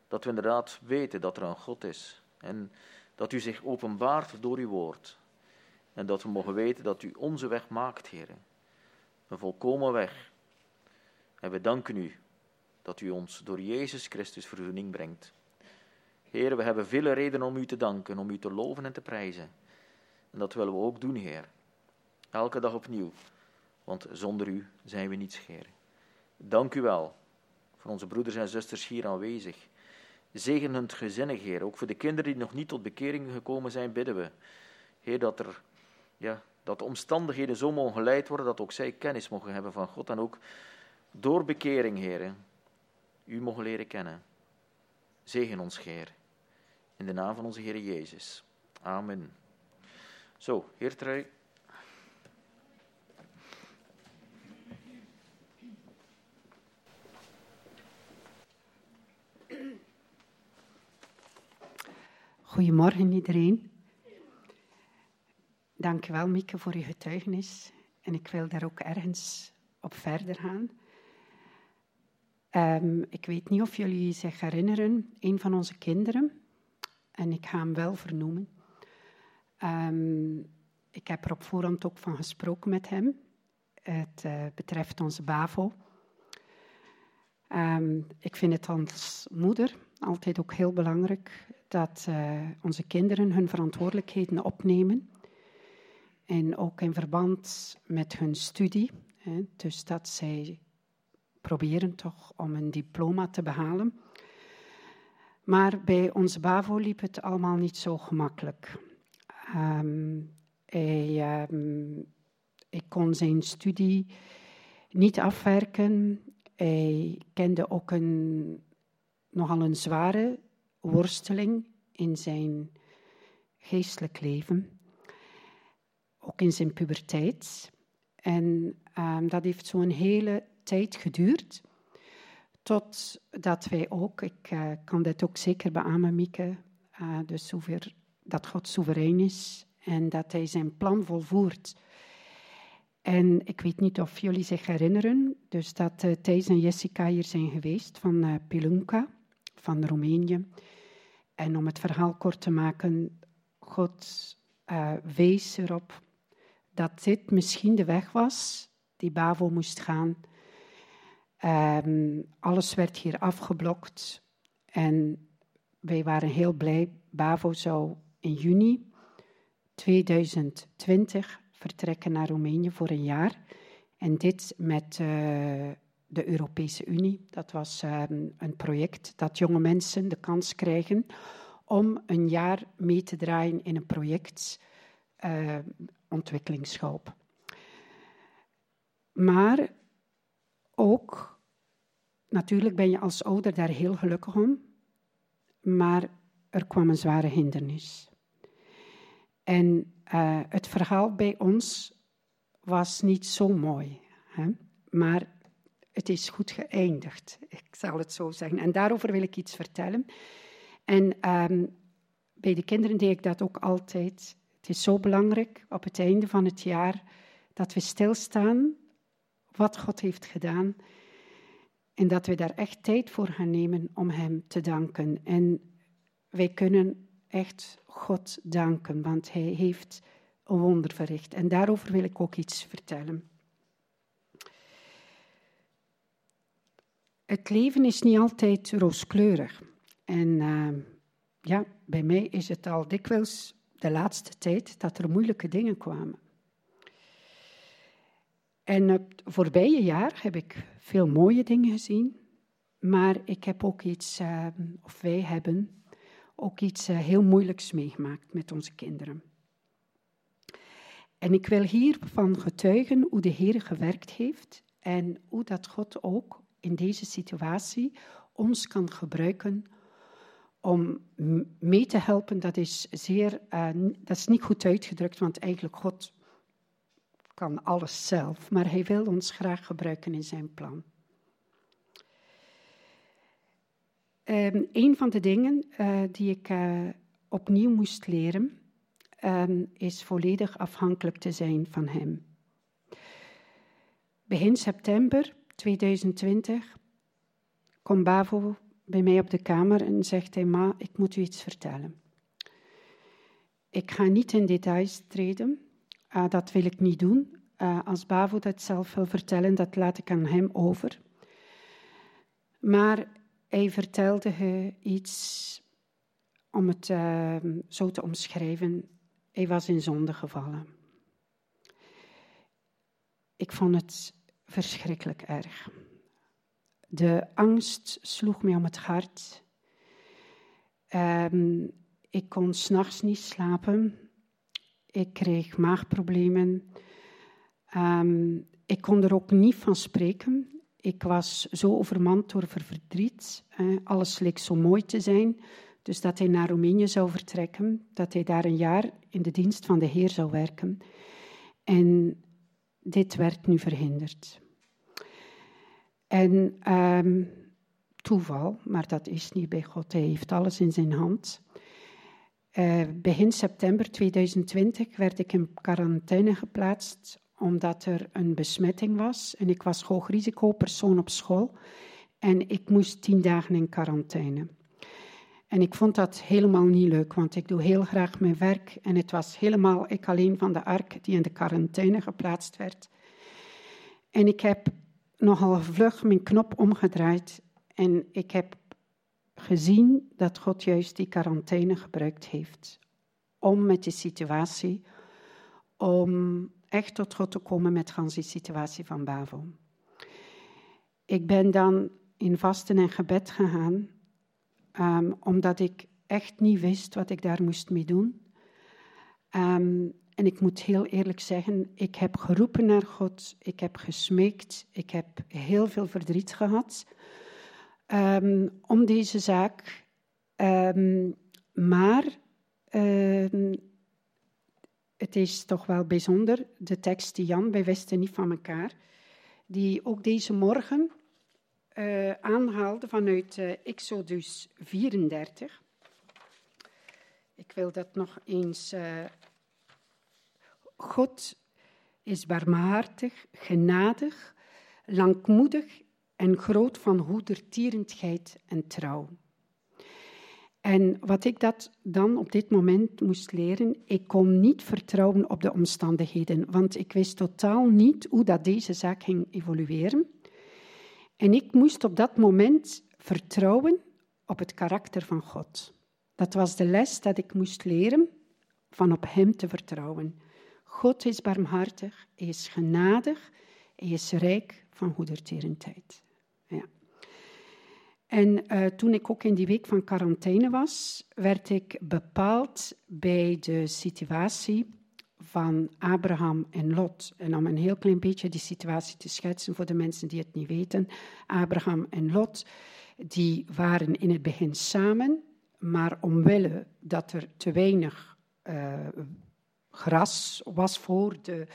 dat we inderdaad weten dat er een God is. En dat u zich openbaart door uw woord. En dat we mogen weten dat u onze weg maakt, Heer. Een volkomen weg. En we danken u dat u ons door Jezus Christus verzoening brengt. Heer, we hebben vele redenen om u te danken, om u te loven en te prijzen. En dat willen we ook doen, Heer. Elke dag opnieuw. Want zonder u zijn we niets, Heer. Dank u wel voor onze broeders en zusters hier aanwezig. Zegen hun gezinnen, Heer. Ook voor de kinderen die nog niet tot bekering gekomen zijn, bidden we. Heer, dat, er, ja, dat de omstandigheden zo mogen geleid worden dat ook zij kennis mogen hebben van God. En ook door bekering, Heer, u mogen leren kennen. Zegen ons, Heer. In de naam van onze Heer Jezus. Amen. Zo, Heer Trui. Goedemorgen iedereen. Dank wel, Mieke, voor je getuigenis. En ik wil daar ook ergens op verder gaan. Um, ik weet niet of jullie zich herinneren, een van onze kinderen, en ik ga hem wel vernoemen. Um, ik heb er op voorhand ook van gesproken met hem. Het uh, betreft onze BAVO. Um, ik vind het als moeder altijd ook heel belangrijk dat uh, onze kinderen hun verantwoordelijkheden opnemen. En ook in verband met hun studie. Hè, dus dat zij proberen toch om een diploma te behalen. Maar bij onze BAVO liep het allemaal niet zo gemakkelijk. Um, hij, um, ik kon zijn studie niet afwerken Hij kende ook een, nogal een zware worsteling in zijn geestelijk leven. Ook in zijn puberteit. En ehm, dat heeft zo'n hele tijd geduurd. Totdat wij ook, ik eh, kan dit ook zeker beamen, Mieke, uh, dus zover, dat God soeverein is en dat hij zijn plan volvoert. En ik weet niet of jullie zich herinneren, dus dat uh, Thijs en Jessica hier zijn geweest van uh, Pilunka, van Roemenië. En om het verhaal kort te maken, God uh, wees erop dat dit misschien de weg was die Bavo moest gaan. Um, alles werd hier afgeblokt en wij waren heel blij. Bavo zou in juni 2020 vertrekken naar Roemenië voor een jaar. En dit met uh, de Europese Unie. Dat was um, een project dat jonge mensen de kans krijgen om een jaar mee te draaien in een project uh, ontwikkelingshulp. Maar ook, natuurlijk ben je als ouder daar heel gelukkig om, maar er kwam een zware hindernis. En uh, het verhaal bij ons was niet zo mooi, hè? maar het is goed geëindigd, ik zal het zo zeggen. En daarover wil ik iets vertellen. En um, bij de kinderen deed ik dat ook altijd. Het is zo belangrijk op het einde van het jaar dat we stilstaan wat God heeft gedaan en dat we daar echt tijd voor gaan nemen om Hem te danken. En wij kunnen echt God danken, want Hij heeft een wonder verricht. En daarover wil ik ook iets vertellen. Het leven is niet altijd rooskleurig. En uh, ja, bij mij is het al dikwijls de laatste tijd dat er moeilijke dingen kwamen. En het voorbije jaar heb ik veel mooie dingen gezien, maar ik heb ook iets, uh, of wij hebben ook iets uh, heel moeilijks meegemaakt met onze kinderen. En ik wil hiervan getuigen hoe de Heer gewerkt heeft en hoe dat God ook in deze situatie ons kan gebruiken om mee te helpen. Dat is, zeer, uh, dat is niet goed uitgedrukt, want eigenlijk God kan alles zelf, maar hij wil ons graag gebruiken in zijn plan. Um, een van de dingen uh, die ik uh, opnieuw moest leren, um, is volledig afhankelijk te zijn van Hem. Begin september 2020 komt Bavo bij mij op de kamer en zegt hij, ma, ik moet u iets vertellen. Ik ga niet in details treden, uh, dat wil ik niet doen. Uh, als Bavo dat zelf wil vertellen, dat laat ik aan hem over. Maar hij vertelde iets, om het uh, zo te omschrijven, hij was in zonde gevallen. Ik vond het verschrikkelijk erg. De angst sloeg mij om het hart. Um, ik kon s'nachts niet slapen. Ik kreeg maagproblemen. Um, ik kon er ook niet van spreken. Ik was zo overmand door verdriet. Alles leek zo mooi te zijn. Dus dat hij naar Roemenië zou vertrekken. Dat hij daar een jaar in de dienst van de Heer zou werken. En dit werd nu verhinderd. En um, toeval, maar dat is niet bij God. Hij heeft alles in zijn hand. Uh, begin september 2020 werd ik in quarantaine geplaatst omdat er een besmetting was. En ik was hoogrisicopersoon op school. En ik moest tien dagen in quarantaine. En ik vond dat helemaal niet leuk, want ik doe heel graag mijn werk. En het was helemaal ik alleen van de ark die in de quarantaine geplaatst werd. En ik heb nogal vlug mijn knop omgedraaid en ik heb gezien dat God juist die quarantaine gebruikt heeft om met die situatie, om echt tot God te komen met de situatie van Bavo. Ik ben dan in vasten en gebed gegaan, um, omdat ik echt niet wist wat ik daar moest mee doen. Um, en ik moet heel eerlijk zeggen, ik heb geroepen naar God, ik heb gesmeekt, ik heb heel veel verdriet gehad ehm, om deze zaak. Ehm, maar ehm, het is toch wel bijzonder, de tekst die Jan, wij wisten niet van elkaar, die ook deze morgen eh, aanhaalde vanuit eh, Exodus 34. Ik wil dat nog eens. eh, God is barmhartig, genadig, langmoedig en groot van goedertierenheid en trouw. En wat ik dat dan op dit moment moest leren, ik kon niet vertrouwen op de omstandigheden, want ik wist totaal niet hoe dat deze zaak ging evolueren. En ik moest op dat moment vertrouwen op het karakter van God. Dat was de les dat ik moest leren, van op Hem te vertrouwen. God is barmhartig, is genadig, is rijk van goedertierenheid. Ja. En eh, toen ik ook in die week van quarantaine was, werd ik bepaald bij de situatie van Abraham en Lot. En om een heel klein beetje die situatie te schetsen voor de mensen die het niet weten. Abraham en Lot, die waren in het begin samen, maar omwille dat er te weinig eh, gras was voor, de,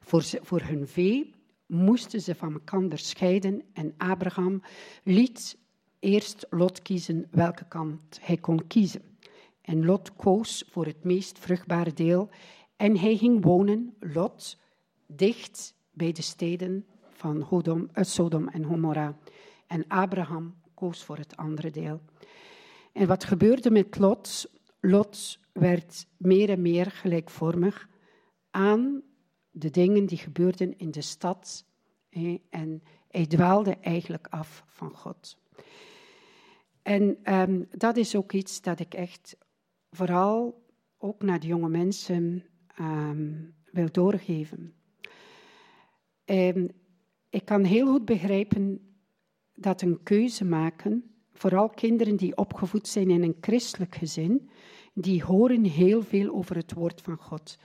voor, voor hun vee, moesten ze van elkaar scheiden. En Abraham liet eerst Lot kiezen welke kant hij kon kiezen. En Lot koos voor het meest vruchtbare deel en hij ging wonen, Lot, dicht bij de steden van Hodom, eh, Sodom en Gomorra. En Abraham koos voor het andere deel. En wat gebeurde met Lot? Lot werd meer en meer gelijkvormig aan de dingen die gebeurden in de stad. En hij dwaalde eigenlijk af van God. En ehm, dat is ook iets dat ik echt vooral ook naar de jonge mensen ehm, wil doorgeven. Ehm, ik kan heel goed begrijpen dat een keuze maken, vooral kinderen die opgevoed zijn in een christelijk gezin, die horen heel veel over het woord van God.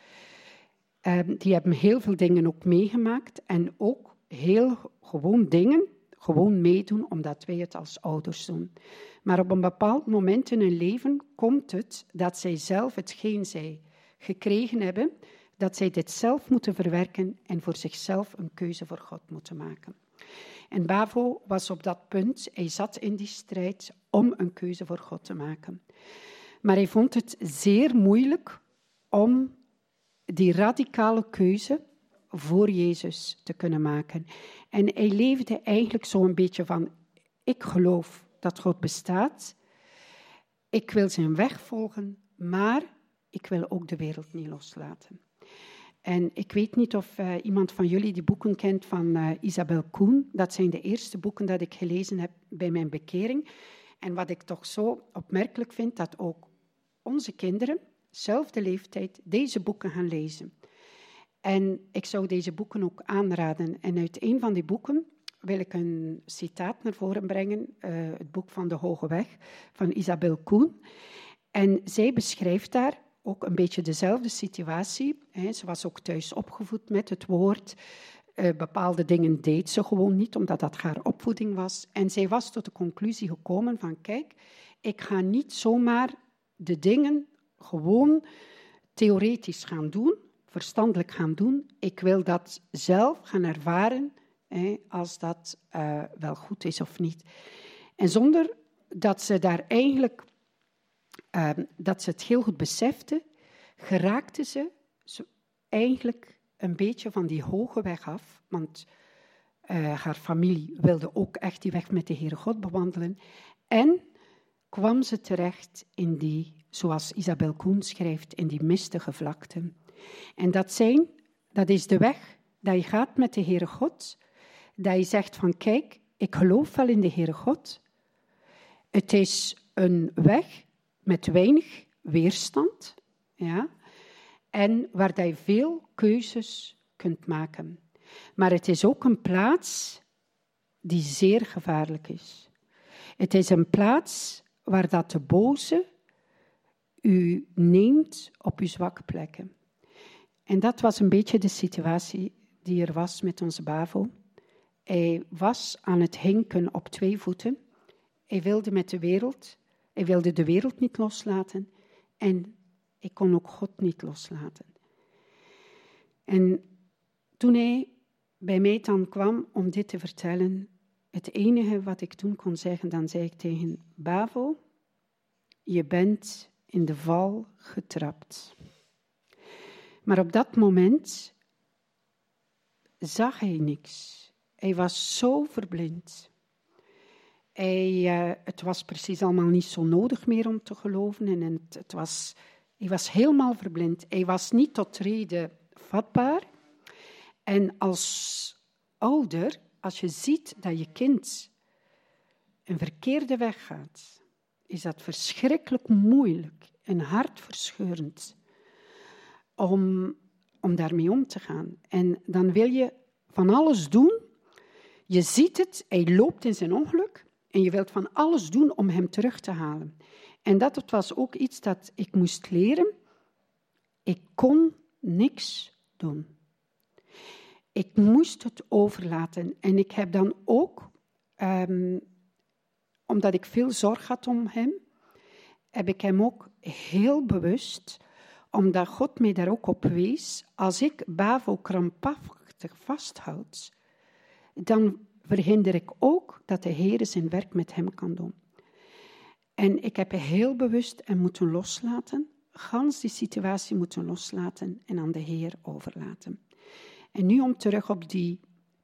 Ehm, die hebben heel veel dingen ook meegemaakt en ook heel gewoon dingen, gewoon meedoen omdat wij het als ouders doen. Maar op een bepaald moment in hun leven komt het dat zij zelf hetgeen zij gekregen hebben, dat zij dit zelf moeten verwerken en voor zichzelf een keuze voor God moeten maken. En Bavo was op dat punt, hij zat in die strijd om een keuze voor God te maken. Maar hij vond het zeer moeilijk om die radicale keuze voor Jezus te kunnen maken. En hij leefde eigenlijk zo een beetje van, ik geloof dat God bestaat, ik wil zijn weg volgen, maar ik wil ook de wereld niet loslaten. En ik weet niet of uh, iemand van jullie die boeken kent van uh, Isabel Koen. Dat zijn de eerste boeken dat ik gelezen heb bij mijn bekering. En wat ik toch zo opmerkelijk vind, dat ook onze kinderen, zelfde leeftijd, deze boeken gaan lezen. En ik zou deze boeken ook aanraden. En uit een van die boeken wil ik een citaat naar voren brengen, uh, het boek van de Hoge Weg van Isabel Koen. En zij beschrijft daar ook een beetje dezelfde situatie. Hè. Ze was ook thuis opgevoed met het woord. Uh, bepaalde dingen deed ze gewoon niet, omdat dat haar opvoeding was. En zij was tot de conclusie gekomen van, kijk, ik ga niet zomaar de dingen gewoon theoretisch gaan doen, verstandelijk gaan doen. Ik wil dat zelf gaan ervaren, hè, als dat uh, wel goed is of niet. En zonder dat ze daar eigenlijk uh, dat ze het heel goed besefte, geraakte ze eigenlijk een beetje van die hoge weg af, want uh, haar familie wilde ook echt die weg met de Heere God bewandelen. En kwam ze terecht in die, zoals Isabel Koen schrijft, in die mistige vlakten. En dat zijn, dat is de weg dat je gaat met de Heere God, dat je zegt van kijk, ik geloof wel in de Heere God. Het is een weg met weinig weerstand, ja, en waar je veel keuzes kunt maken. Maar het is ook een plaats die zeer gevaarlijk is. Het is een plaats waar dat de boze u neemt op uw zwakke plekken. En dat was een beetje de situatie die er was met onze Bavo. Hij was aan het hinken op twee voeten. Hij wilde met de wereld, hij wilde de wereld niet loslaten en ik kon ook God niet loslaten. En toen hij bij mij dan kwam om dit te vertellen, het enige wat ik toen kon zeggen, dan zei ik tegen Bavo, je bent in de val getrapt. Maar op dat moment zag hij niks. Hij was zo verblind. Hij, eh, het was precies allemaal niet zo nodig meer om te geloven. En het, het was, hij was helemaal verblind. Hij was niet tot reden vatbaar. En als ouder, als je ziet dat je kind een verkeerde weg gaat, is dat verschrikkelijk moeilijk en hartverscheurend om, om daarmee om te gaan. En dan wil je van alles doen. Je ziet het, hij loopt in zijn ongeluk en je wilt van alles doen om hem terug te halen. En dat was ook iets dat ik moest leren. Ik kon niks doen. Ik moest het overlaten. En ik heb dan ook, um, omdat ik veel zorg had om hem, heb ik hem ook heel bewust, omdat God mij daar ook op wees, als ik Bavo krampachtig vasthoud, dan verhinder ik ook dat de Heer zijn werk met hem kan doen. En ik heb heel bewust en moeten loslaten, gans die situatie moeten loslaten en aan de Heer overlaten. En nu om terug op die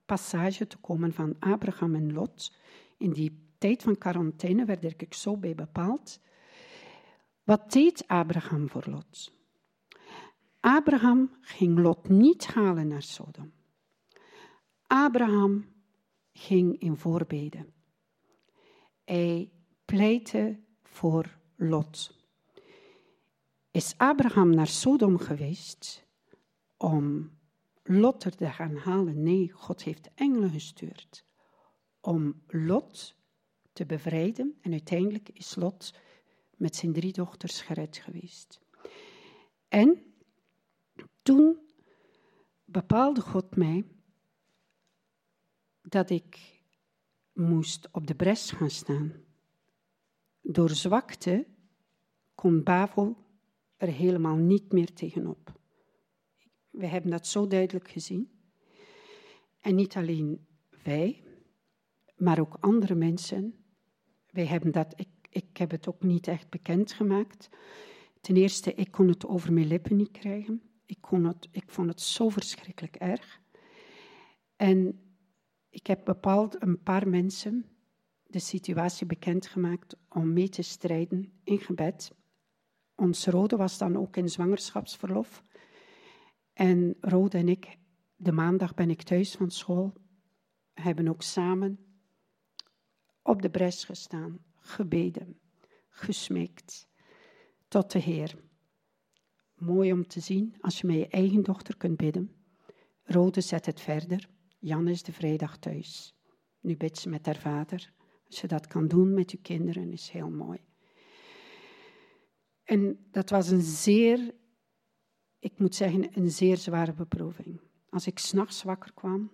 passage te komen van Abraham en Lot. In die tijd van quarantaine werd ik zo bij bepaald. Wat deed Abraham voor Lot? Abraham ging Lot niet halen naar Sodom. Abraham ging in voorbeden. Hij pleitte voor Lot. Is Abraham naar Sodom geweest om Lot er te gaan halen? Nee, God heeft engelen gestuurd om Lot te bevrijden. En uiteindelijk is Lot met zijn drie dochters gered geweest. En toen bepaalde God mij dat ik moest op de bres gaan staan. Door zwakte kon Bavel er helemaal niet meer tegenop. We hebben dat zo duidelijk gezien. En niet alleen wij, maar ook andere mensen. Wij hebben dat, ik, ik heb het ook niet echt bekendgemaakt. Ten eerste, ik kon het over mijn lippen niet krijgen. Ik, kon het, ik vond het zo verschrikkelijk erg. En ik heb bepaald een paar mensen de situatie bekendgemaakt om mee te strijden in gebed. Ons Rode was dan ook in zwangerschapsverlof. En Rode en ik, de maandag ben ik thuis van school, hebben ook samen op de bres gestaan, gebeden, gesmeekt tot de Heer. Mooi om te zien als je met je eigen dochter kunt bidden. Rode zet het verder. Jan is de vrijdag thuis. Nu bidt ze met haar vader. Als je dat kan doen met je kinderen, is heel mooi. En dat was een zeer, ik moet zeggen, een zeer zware beproeving. Als ik s'nachts wakker kwam,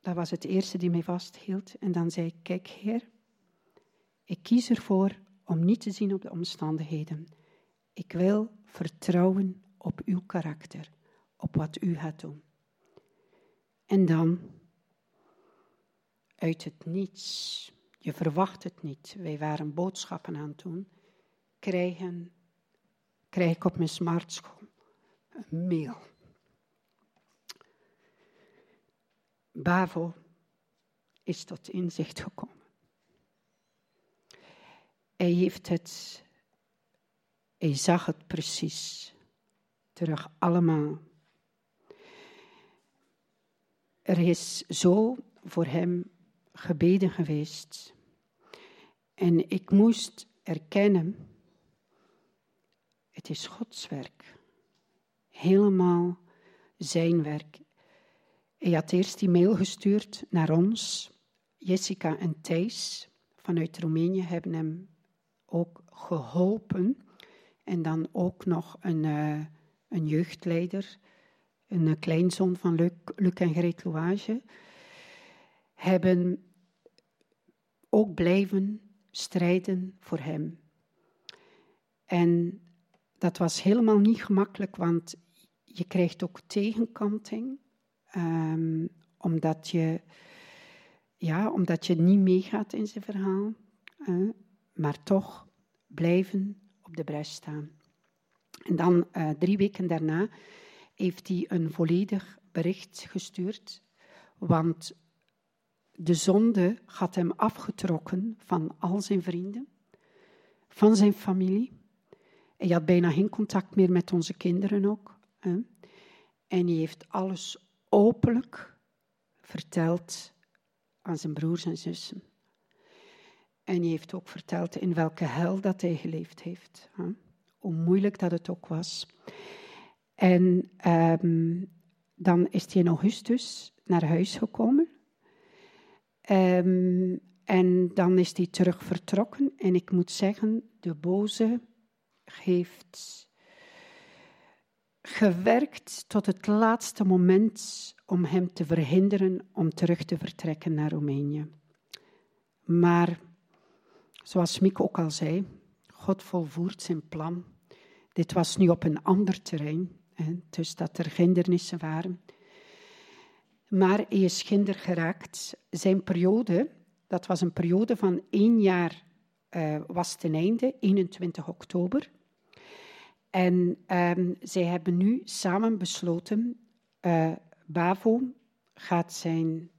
dat was het eerste die mij vasthield. En dan zei ik, kijk heer, ik kies ervoor om niet te zien op de omstandigheden. Ik wil vertrouwen op uw karakter, op wat u gaat doen. En dan, uit het niets, je verwacht het niet, wij waren boodschappen aan het doen, krijg ik op mijn smartschool mail. Bavo is tot inzicht gekomen. Hij heeft het, hij zag het precies, terug allemaal er is zo voor hem gebeden geweest. En ik moest erkennen, het is Gods werk. Helemaal zijn werk. Hij had eerst die mail gestuurd naar ons. Jessica en Thijs vanuit Roemenië hebben hem ook geholpen. En dan ook nog een, uh, een jeugdleider een eh, kleinzoon van Luc, Luc en Greet Louage, hebben ook blijven strijden voor hem. En dat was helemaal niet gemakkelijk, want je krijgt ook tegenkanting, ehm, omdat, je, ja, omdat je niet meegaat in zijn verhaal, maar toch blijven op de bres staan. En dan eh, drie weken daarna heeft hij een volledig bericht gestuurd, want de zonde had hem afgetrokken van al zijn vrienden, van zijn familie. Hij had bijna geen contact meer met onze kinderen ook. En hij heeft alles openlijk verteld aan zijn broers en zussen. En hij heeft ook verteld in welke hel dat hij geleefd heeft. Hoe moeilijk dat het ook was. En ehm, dan is hij in augustus naar huis gekomen. Ehm, en dan is hij terug vertrokken. En ik moet zeggen, de boze heeft gewerkt tot het laatste moment om hem te verhinderen om terug te vertrekken naar Roemenië. Maar, zoals Miek ook al zei, God volvoert zijn plan. Dit was nu op een ander terrein, hè, dus dat er hindernissen waren. Maar hij is ginder geraakt. Zijn periode, dat was een periode van één jaar, uh, was ten einde, 21 oktober. En um, zij hebben nu samen besloten, uh, BAVO gaat zijn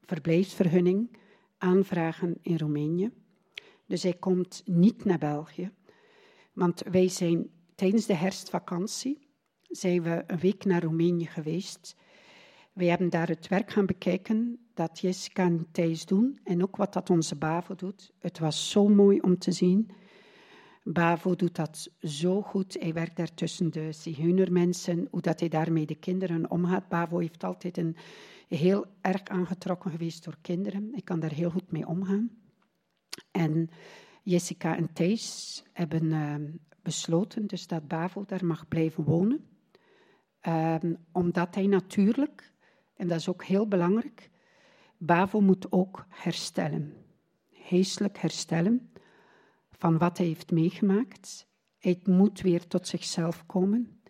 verblijfsvergunning aanvragen in Roemenië. Dus hij komt niet naar België. Want wij zijn tijdens de herfstvakantie zijn we een week naar Roemenië geweest. We hebben daar het werk gaan bekijken dat Jessica en Thijs doen en ook wat dat onze BAVO doet. Het was zo mooi om te zien. Bavo doet dat zo goed. Hij werkt daar tussen de zigeunermensen, hoe dat hij daarmee de kinderen omgaat. Bavo heeft altijd een heel erg aangetrokken geweest door kinderen. Ik kan daar heel goed mee omgaan. En Jessica en Thijs hebben uh, besloten dus dat Bavo daar mag blijven wonen. Uh, omdat hij natuurlijk, en dat is ook heel belangrijk, Bavo moet ook herstellen. Geestelijk herstellen van wat hij heeft meegemaakt. Hij moet weer tot zichzelf komen.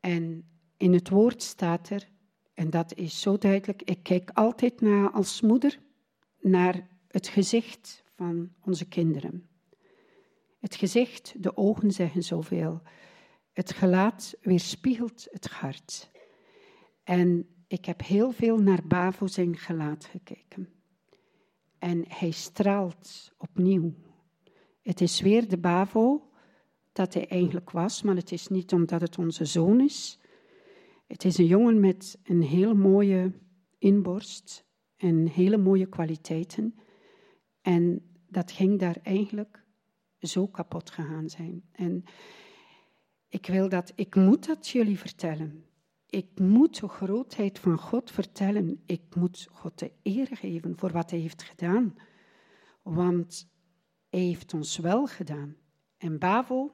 En in het woord staat er, en dat is zo duidelijk, ik kijk altijd naar, als moeder naar het gezicht van onze kinderen. Het gezicht, de ogen zeggen zoveel. Het gelaat weerspiegelt het hart. En ik heb heel veel naar Bavo zijn gelaat gekeken. En hij straalt opnieuw. Het is weer de Bavo dat hij eigenlijk was, maar het is niet omdat het onze zoon is. Het is een jongen met een heel mooie inborst en hele mooie kwaliteiten. En dat ging daar eigenlijk zo kapot gegaan zijn. En ik wil dat, ik moet dat jullie vertellen. Ik moet de grootheid van God vertellen. Ik moet God de eer geven voor wat hij heeft gedaan. Want heeft ons wel gedaan. En Bavo,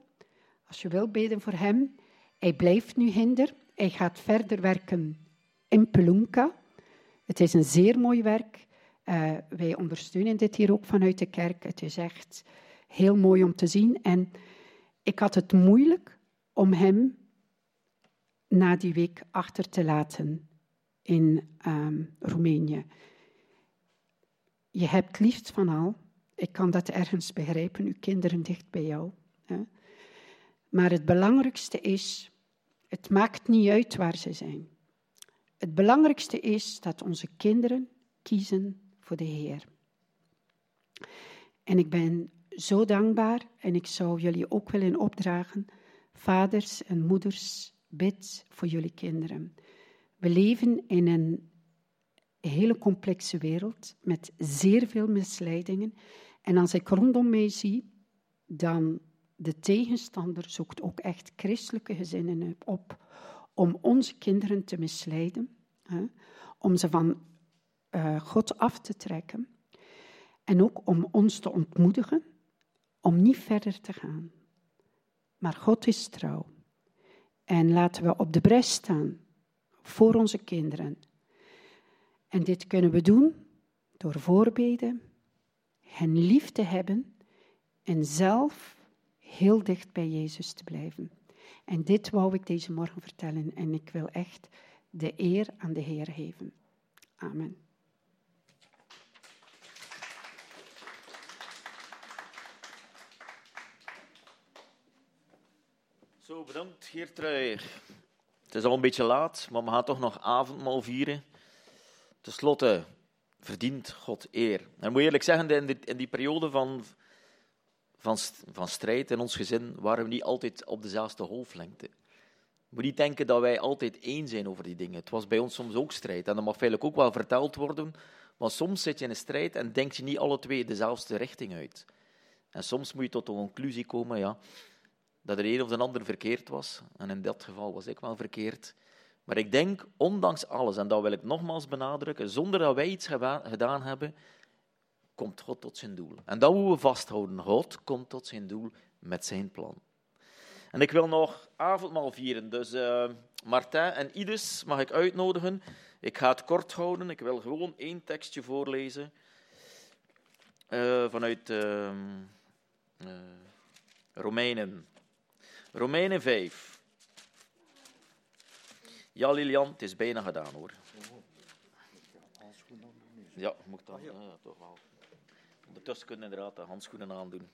als je wil bidden voor hem, hij blijft nu hinder. Hij gaat verder werken in Pelunka. Het is een zeer mooi werk. Uh, wij ondersteunen dit hier ook vanuit de kerk. Het is echt heel mooi om te zien. En ik had het moeilijk om hem na die week achter te laten in um, Roemenië. Je hebt liefst van al ik kan dat ergens begrijpen, uw kinderen dicht bij jou. Hè? Maar het belangrijkste is, het maakt niet uit waar ze zijn. Het belangrijkste is dat onze kinderen kiezen voor de Heer. En ik ben zo dankbaar en ik zou jullie ook willen opdragen, vaders en moeders, bid voor jullie kinderen. We leven in een hele complexe wereld met zeer veel misleidingen. En als ik rondom mij zie, dan de tegenstander zoekt ook echt christelijke gezinnen op om onze kinderen te misleiden, hè, om ze van uh, God af te trekken en ook om ons te ontmoedigen om niet verder te gaan. Maar God is trouw. En laten we op de bres staan voor onze kinderen. En dit kunnen we doen door voorbeden, hen lief te hebben en zelf heel dicht bij Jezus te blijven. En dit wou ik deze morgen vertellen en ik wil echt de eer aan de Heer geven. Amen. Zo, bedankt Geertrui. Het is al een beetje laat, maar we gaan toch nog avondmaal vieren. Ten slotte verdient God eer. En moet eerlijk zeggen, in die, in die periode van, van, van strijd in ons gezin waren we niet altijd op dezelfde golflengte. Moet niet denken dat wij altijd één zijn over die dingen. Het was bij ons soms ook strijd. En dat mag feitelijk ook wel verteld worden. Maar soms zit je in een strijd en denk je niet alle twee dezelfde richting uit. En soms moet je tot de conclusie komen ja, dat er een of de ander verkeerd was. En in dat geval was ik wel verkeerd. Maar ik denk, ondanks alles, en dat wil ik nogmaals benadrukken, zonder dat wij iets gedaan hebben, komt God tot zijn doel. En dat moeten we vasthouden. God komt tot zijn doel met zijn plan. En ik wil nog avondmaal vieren. Dus uh, Martijn en Ides mag ik uitnodigen. Ik ga het kort houden. Ik wil gewoon één tekstje voorlezen. Uh, vanuit uh, Romeinen. Romeinen 5. Ja, Lilian, het is bijna gedaan hoor. Ja, moet dan ja, toch wel. Ondertussen kunnen inderdaad de handschoenen aandoen.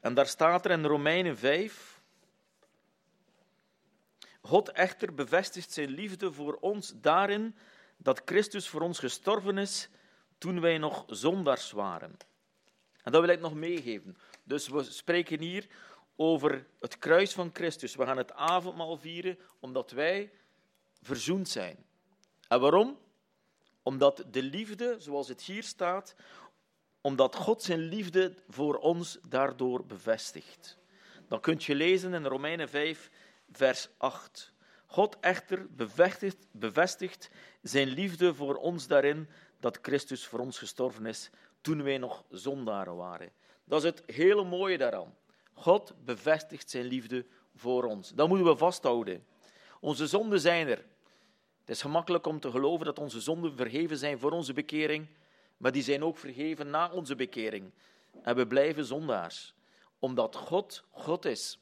En daar staat er in Romeinen 5. God echter bevestigt zijn liefde voor ons daarin dat Christus voor ons gestorven is toen wij nog zondaars waren. En dat wil ik nog meegeven. Dus we spreken hier over het kruis van Christus. We gaan het avondmaal vieren omdat wij verzoend zijn. En waarom? Omdat de liefde, zoals het hier staat, omdat God zijn liefde voor ons daardoor bevestigt. Dan kunt je lezen in Romeinen 5, vers 8. God echter bevestigt, bevestigt zijn liefde voor ons daarin dat Christus voor ons gestorven is toen wij nog zondaren waren. Dat is het hele mooie daaraan. God bevestigt zijn liefde voor ons. Dat moeten we vasthouden. Onze zonden zijn er. Het is gemakkelijk om te geloven dat onze zonden vergeven zijn voor onze bekering, maar die zijn ook vergeven na onze bekering. En we blijven zondaars, omdat God God is.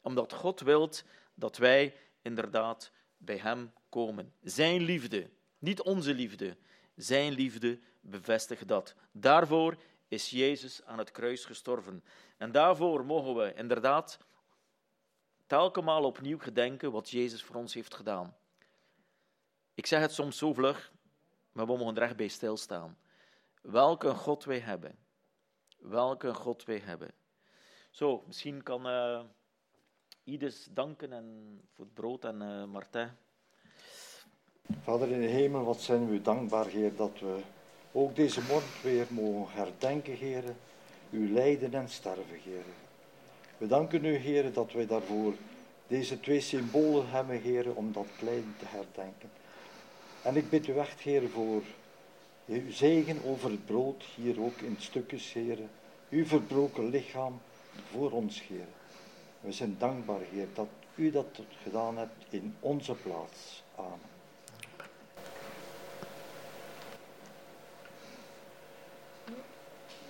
Omdat God wilt dat wij inderdaad bij Hem komen. Zijn liefde, niet onze liefde, Zijn liefde bevestigt dat. Daarvoor is Jezus aan het kruis gestorven. En daarvoor mogen we inderdaad telkens opnieuw gedenken wat Jezus voor ons heeft gedaan. Ik zeg het soms zo vlug, maar we mogen er echt bij stilstaan. Welke God wij hebben. Welke God wij hebben. Zo, misschien kan uh, Ides danken en voor het brood en uh, Martijn. Vader in de hemel, wat zijn we dankbaar, Heer, dat we ook deze morgen weer mogen herdenken, Heer, uw lijden en sterven, Heer. We danken u, Heer, dat wij daarvoor deze twee symbolen hebben, Heer, om dat lijden te herdenken. En ik bid u echt, Heer, voor uw zegen over het brood, hier ook in stukjes, Heer. Uw verbroken lichaam voor ons, Heer. We zijn dankbaar, Heer, dat u dat gedaan hebt in onze plaats. Amen.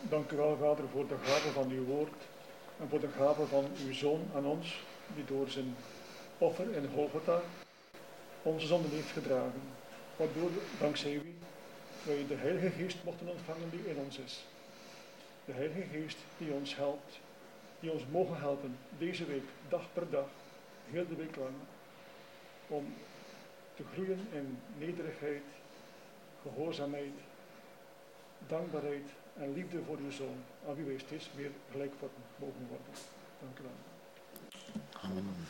Dank u wel, Vader, voor de gave van uw woord en voor de gave van uw Zoon aan ons, die door zijn offer in Golgotha onze zonden heeft gedragen. Waardoor, dankzij u, wij de Heilige Geest mochten ontvangen die in ons is. De Heilige Geest die ons helpt, die ons mogen helpen deze week, dag per dag, heel de week lang, om te groeien in nederigheid, gehoorzaamheid, dankbaarheid en liefde voor uw zoon, aan wie steeds meer gelijkvormig mogen worden. Dank u wel. Amen.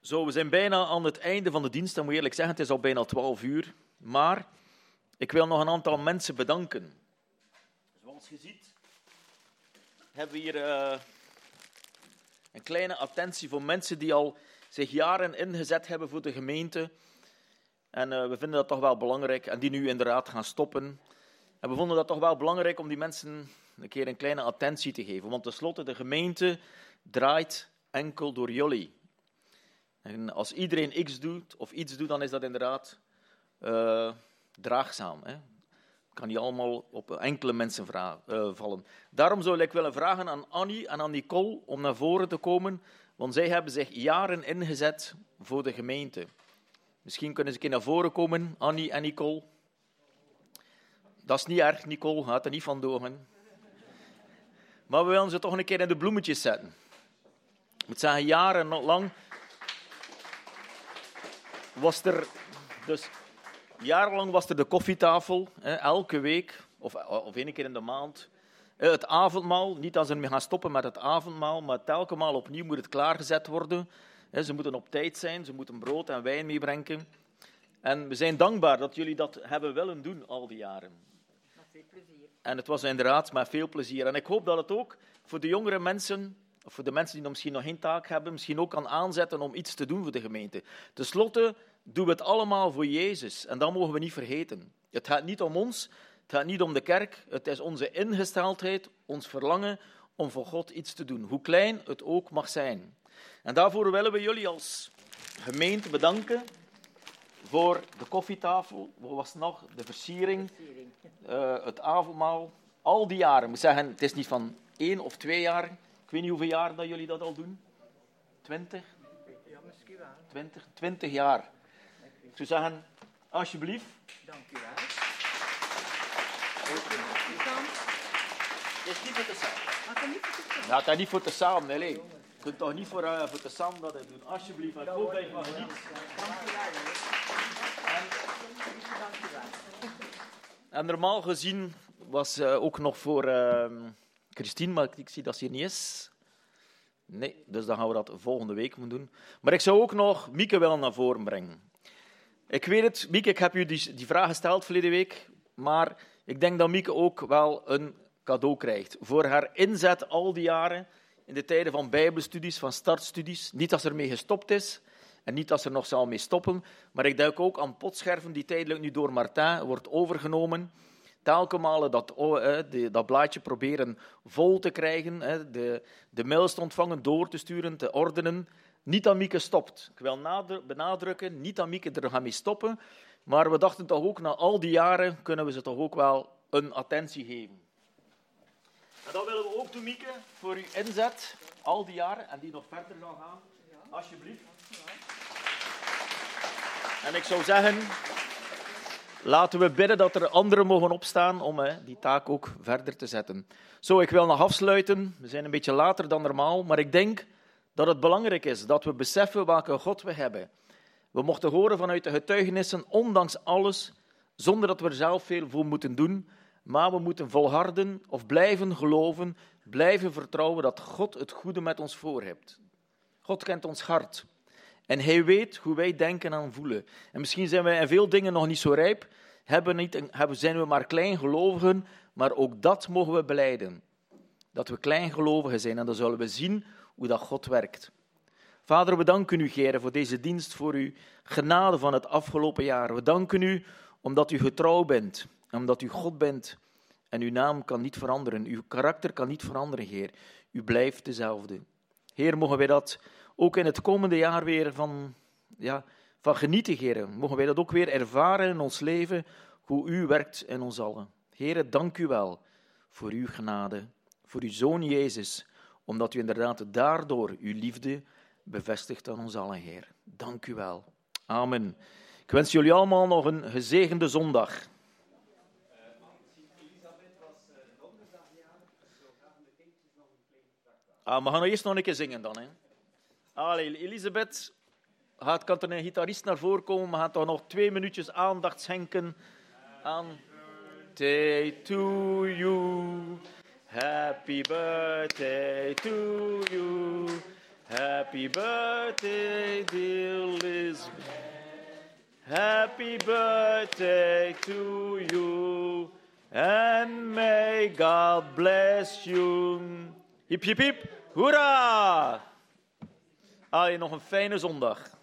Zo, we zijn bijna aan het einde van de dienst. Dan moet eerlijk zeggen, het is al bijna 12 uur. Maar ik wil nog een aantal mensen bedanken. Zoals je ziet, hebben we hier uh, een kleine attentie voor mensen die al zich jaren ingezet hebben voor de gemeente. En uh, we vinden dat toch wel belangrijk. En die nu inderdaad gaan stoppen. En we vonden dat toch wel belangrijk om die mensen een keer een kleine attentie te geven. Want tenslotte, de gemeente draait enkel door jullie. En als iedereen x doet of iets doet, dan is dat inderdaad eh, draagzaam. Hè? kan niet allemaal op enkele mensen eh, vallen. Daarom zou ik willen vragen aan Annie en aan Nicole om naar voren te komen, want zij hebben zich jaren ingezet voor de gemeente. Misschien kunnen ze een keer naar voren komen, Annie en Nicole. Dat is niet erg, Nicole, gaat er niet van doorgaan. Maar we willen ze toch een keer in de bloemetjes zetten. Ik moet zeggen, jarenlang was er dus Jarenlang was er de koffietafel, hè, elke week of, of één keer in de maand. Eh, Het avondmaal, niet dat ze gaan stoppen met het avondmaal, maar telkens opnieuw moet het klaargezet worden. Ze moeten op tijd zijn, ze moeten brood en wijn meebrengen. En we zijn dankbaar dat jullie dat hebben willen doen al die jaren. En het was inderdaad met veel plezier. En ik hoop dat het ook voor de jongere mensen, of voor de mensen die misschien nog geen taak hebben, misschien ook kan aanzetten om iets te doen voor de gemeente. Ten slotte doen we het allemaal voor Jezus. En dat mogen we niet vergeten. Het gaat niet om ons, het gaat niet om de kerk. Het is onze ingesteldheid, ons verlangen om voor God iets te doen. Hoe klein het ook mag zijn. En daarvoor willen we jullie als gemeente bedanken voor de koffietafel, wat was nog? De versiering, eh, het avondmaal. Al die jaren. Ik moet zeggen, het is niet van één of twee jaar. Ik weet niet hoeveel jaar dat jullie dat al doen. Twintig? Ja, misschien wel. Twintig, twintig jaar. Ik zou zeggen, alsjeblieft. Dank u wel. Het is niet voor te samen. Ja, het is niet voor te samen, nee. Kunt toch niet voor, eh, voor te samen dat doen. Alsjeblieft, hoor. Dank u wel. En normaal gezien was eh, ook nog voor eh, Christine, maar ik, ik zie dat ze hier niet is. Nee, dus dan gaan we dat volgende week moeten doen. Maar ik zou ook nog Mieke wel naar voren brengen. Ik weet het, Mieke, ik heb u die, die vraag gesteld verleden week, maar ik denk dat Mieke ook wel een cadeau krijgt voor haar inzet al die jaren in de tijden van bijbelstudies, van startstudies. Niet dat ze ermee gestopt is en niet ze er nog zal mee stoppen, maar ik denk ook aan potscherven die tijdelijk nu door Martin wordt overgenomen. Telkens malen dat, oh, dat blaadje proberen vol te krijgen, de, de mails te ontvangen, door te sturen, te ordenen. Niet dat Mieke stopt. Ik wil nadru- benadrukken, niet dat Mieke er gaat mee stoppen, maar we dachten toch ook, na al die jaren kunnen we ze toch ook wel een attentie geven. Doen, Mieke, voor uw inzet, al die jaren, en die nog verder zal gaan. Alsjeblieft. En ik zou zeggen, laten we bidden dat er anderen mogen opstaan om hè, die taak ook verder te zetten. Zo, ik wil nog afsluiten. We zijn een beetje later dan normaal, maar ik denk dat het belangrijk is dat we beseffen welke God we hebben. We mochten horen vanuit de getuigenissen, ondanks alles, zonder dat we er zelf veel voor moeten doen, maar we moeten volharden of blijven geloven, blijven vertrouwen dat God het goede met ons voor heeft. God kent ons hart. En hij weet hoe wij denken en voelen. En misschien zijn wij in veel dingen nog niet zo rijp, hebben niet, hebben, zijn we maar kleingelovigen, maar ook dat mogen we beleiden. Dat we kleingelovigen zijn en dan zullen we zien hoe dat God werkt. Vader, we danken u, Heer, voor deze dienst, voor uw genade van het afgelopen jaar. We danken u omdat u getrouw bent, en omdat u God bent. En uw naam kan niet veranderen, uw karakter kan niet veranderen, Heer. U blijft dezelfde. Heer, mogen wij dat ook in het komende jaar weer van, ja, van genieten, Heer. Mogen wij dat ook weer ervaren in ons leven, hoe u werkt in ons allen. Heer, dank u wel voor uw genade, voor uw Zoon Jezus, omdat u inderdaad daardoor uw liefde bevestigt aan ons allen, Heer. Dank u wel. Amen. Ik wens jullie allemaal nog een gezegende zondag. Ah, we gaan eerst nog een keer zingen dan. Hè. Allee, Elisabeth, gaat, kan er een gitarist naar voren komen? We gaan toch nog twee minuutjes aandacht schenken aan... Day to you, happy birthday to you, happy birthday dear Lisbeth. Happy birthday to you, and may God bless you. Hip, hip, hip, hoera! Allee, nog een fijne zondag.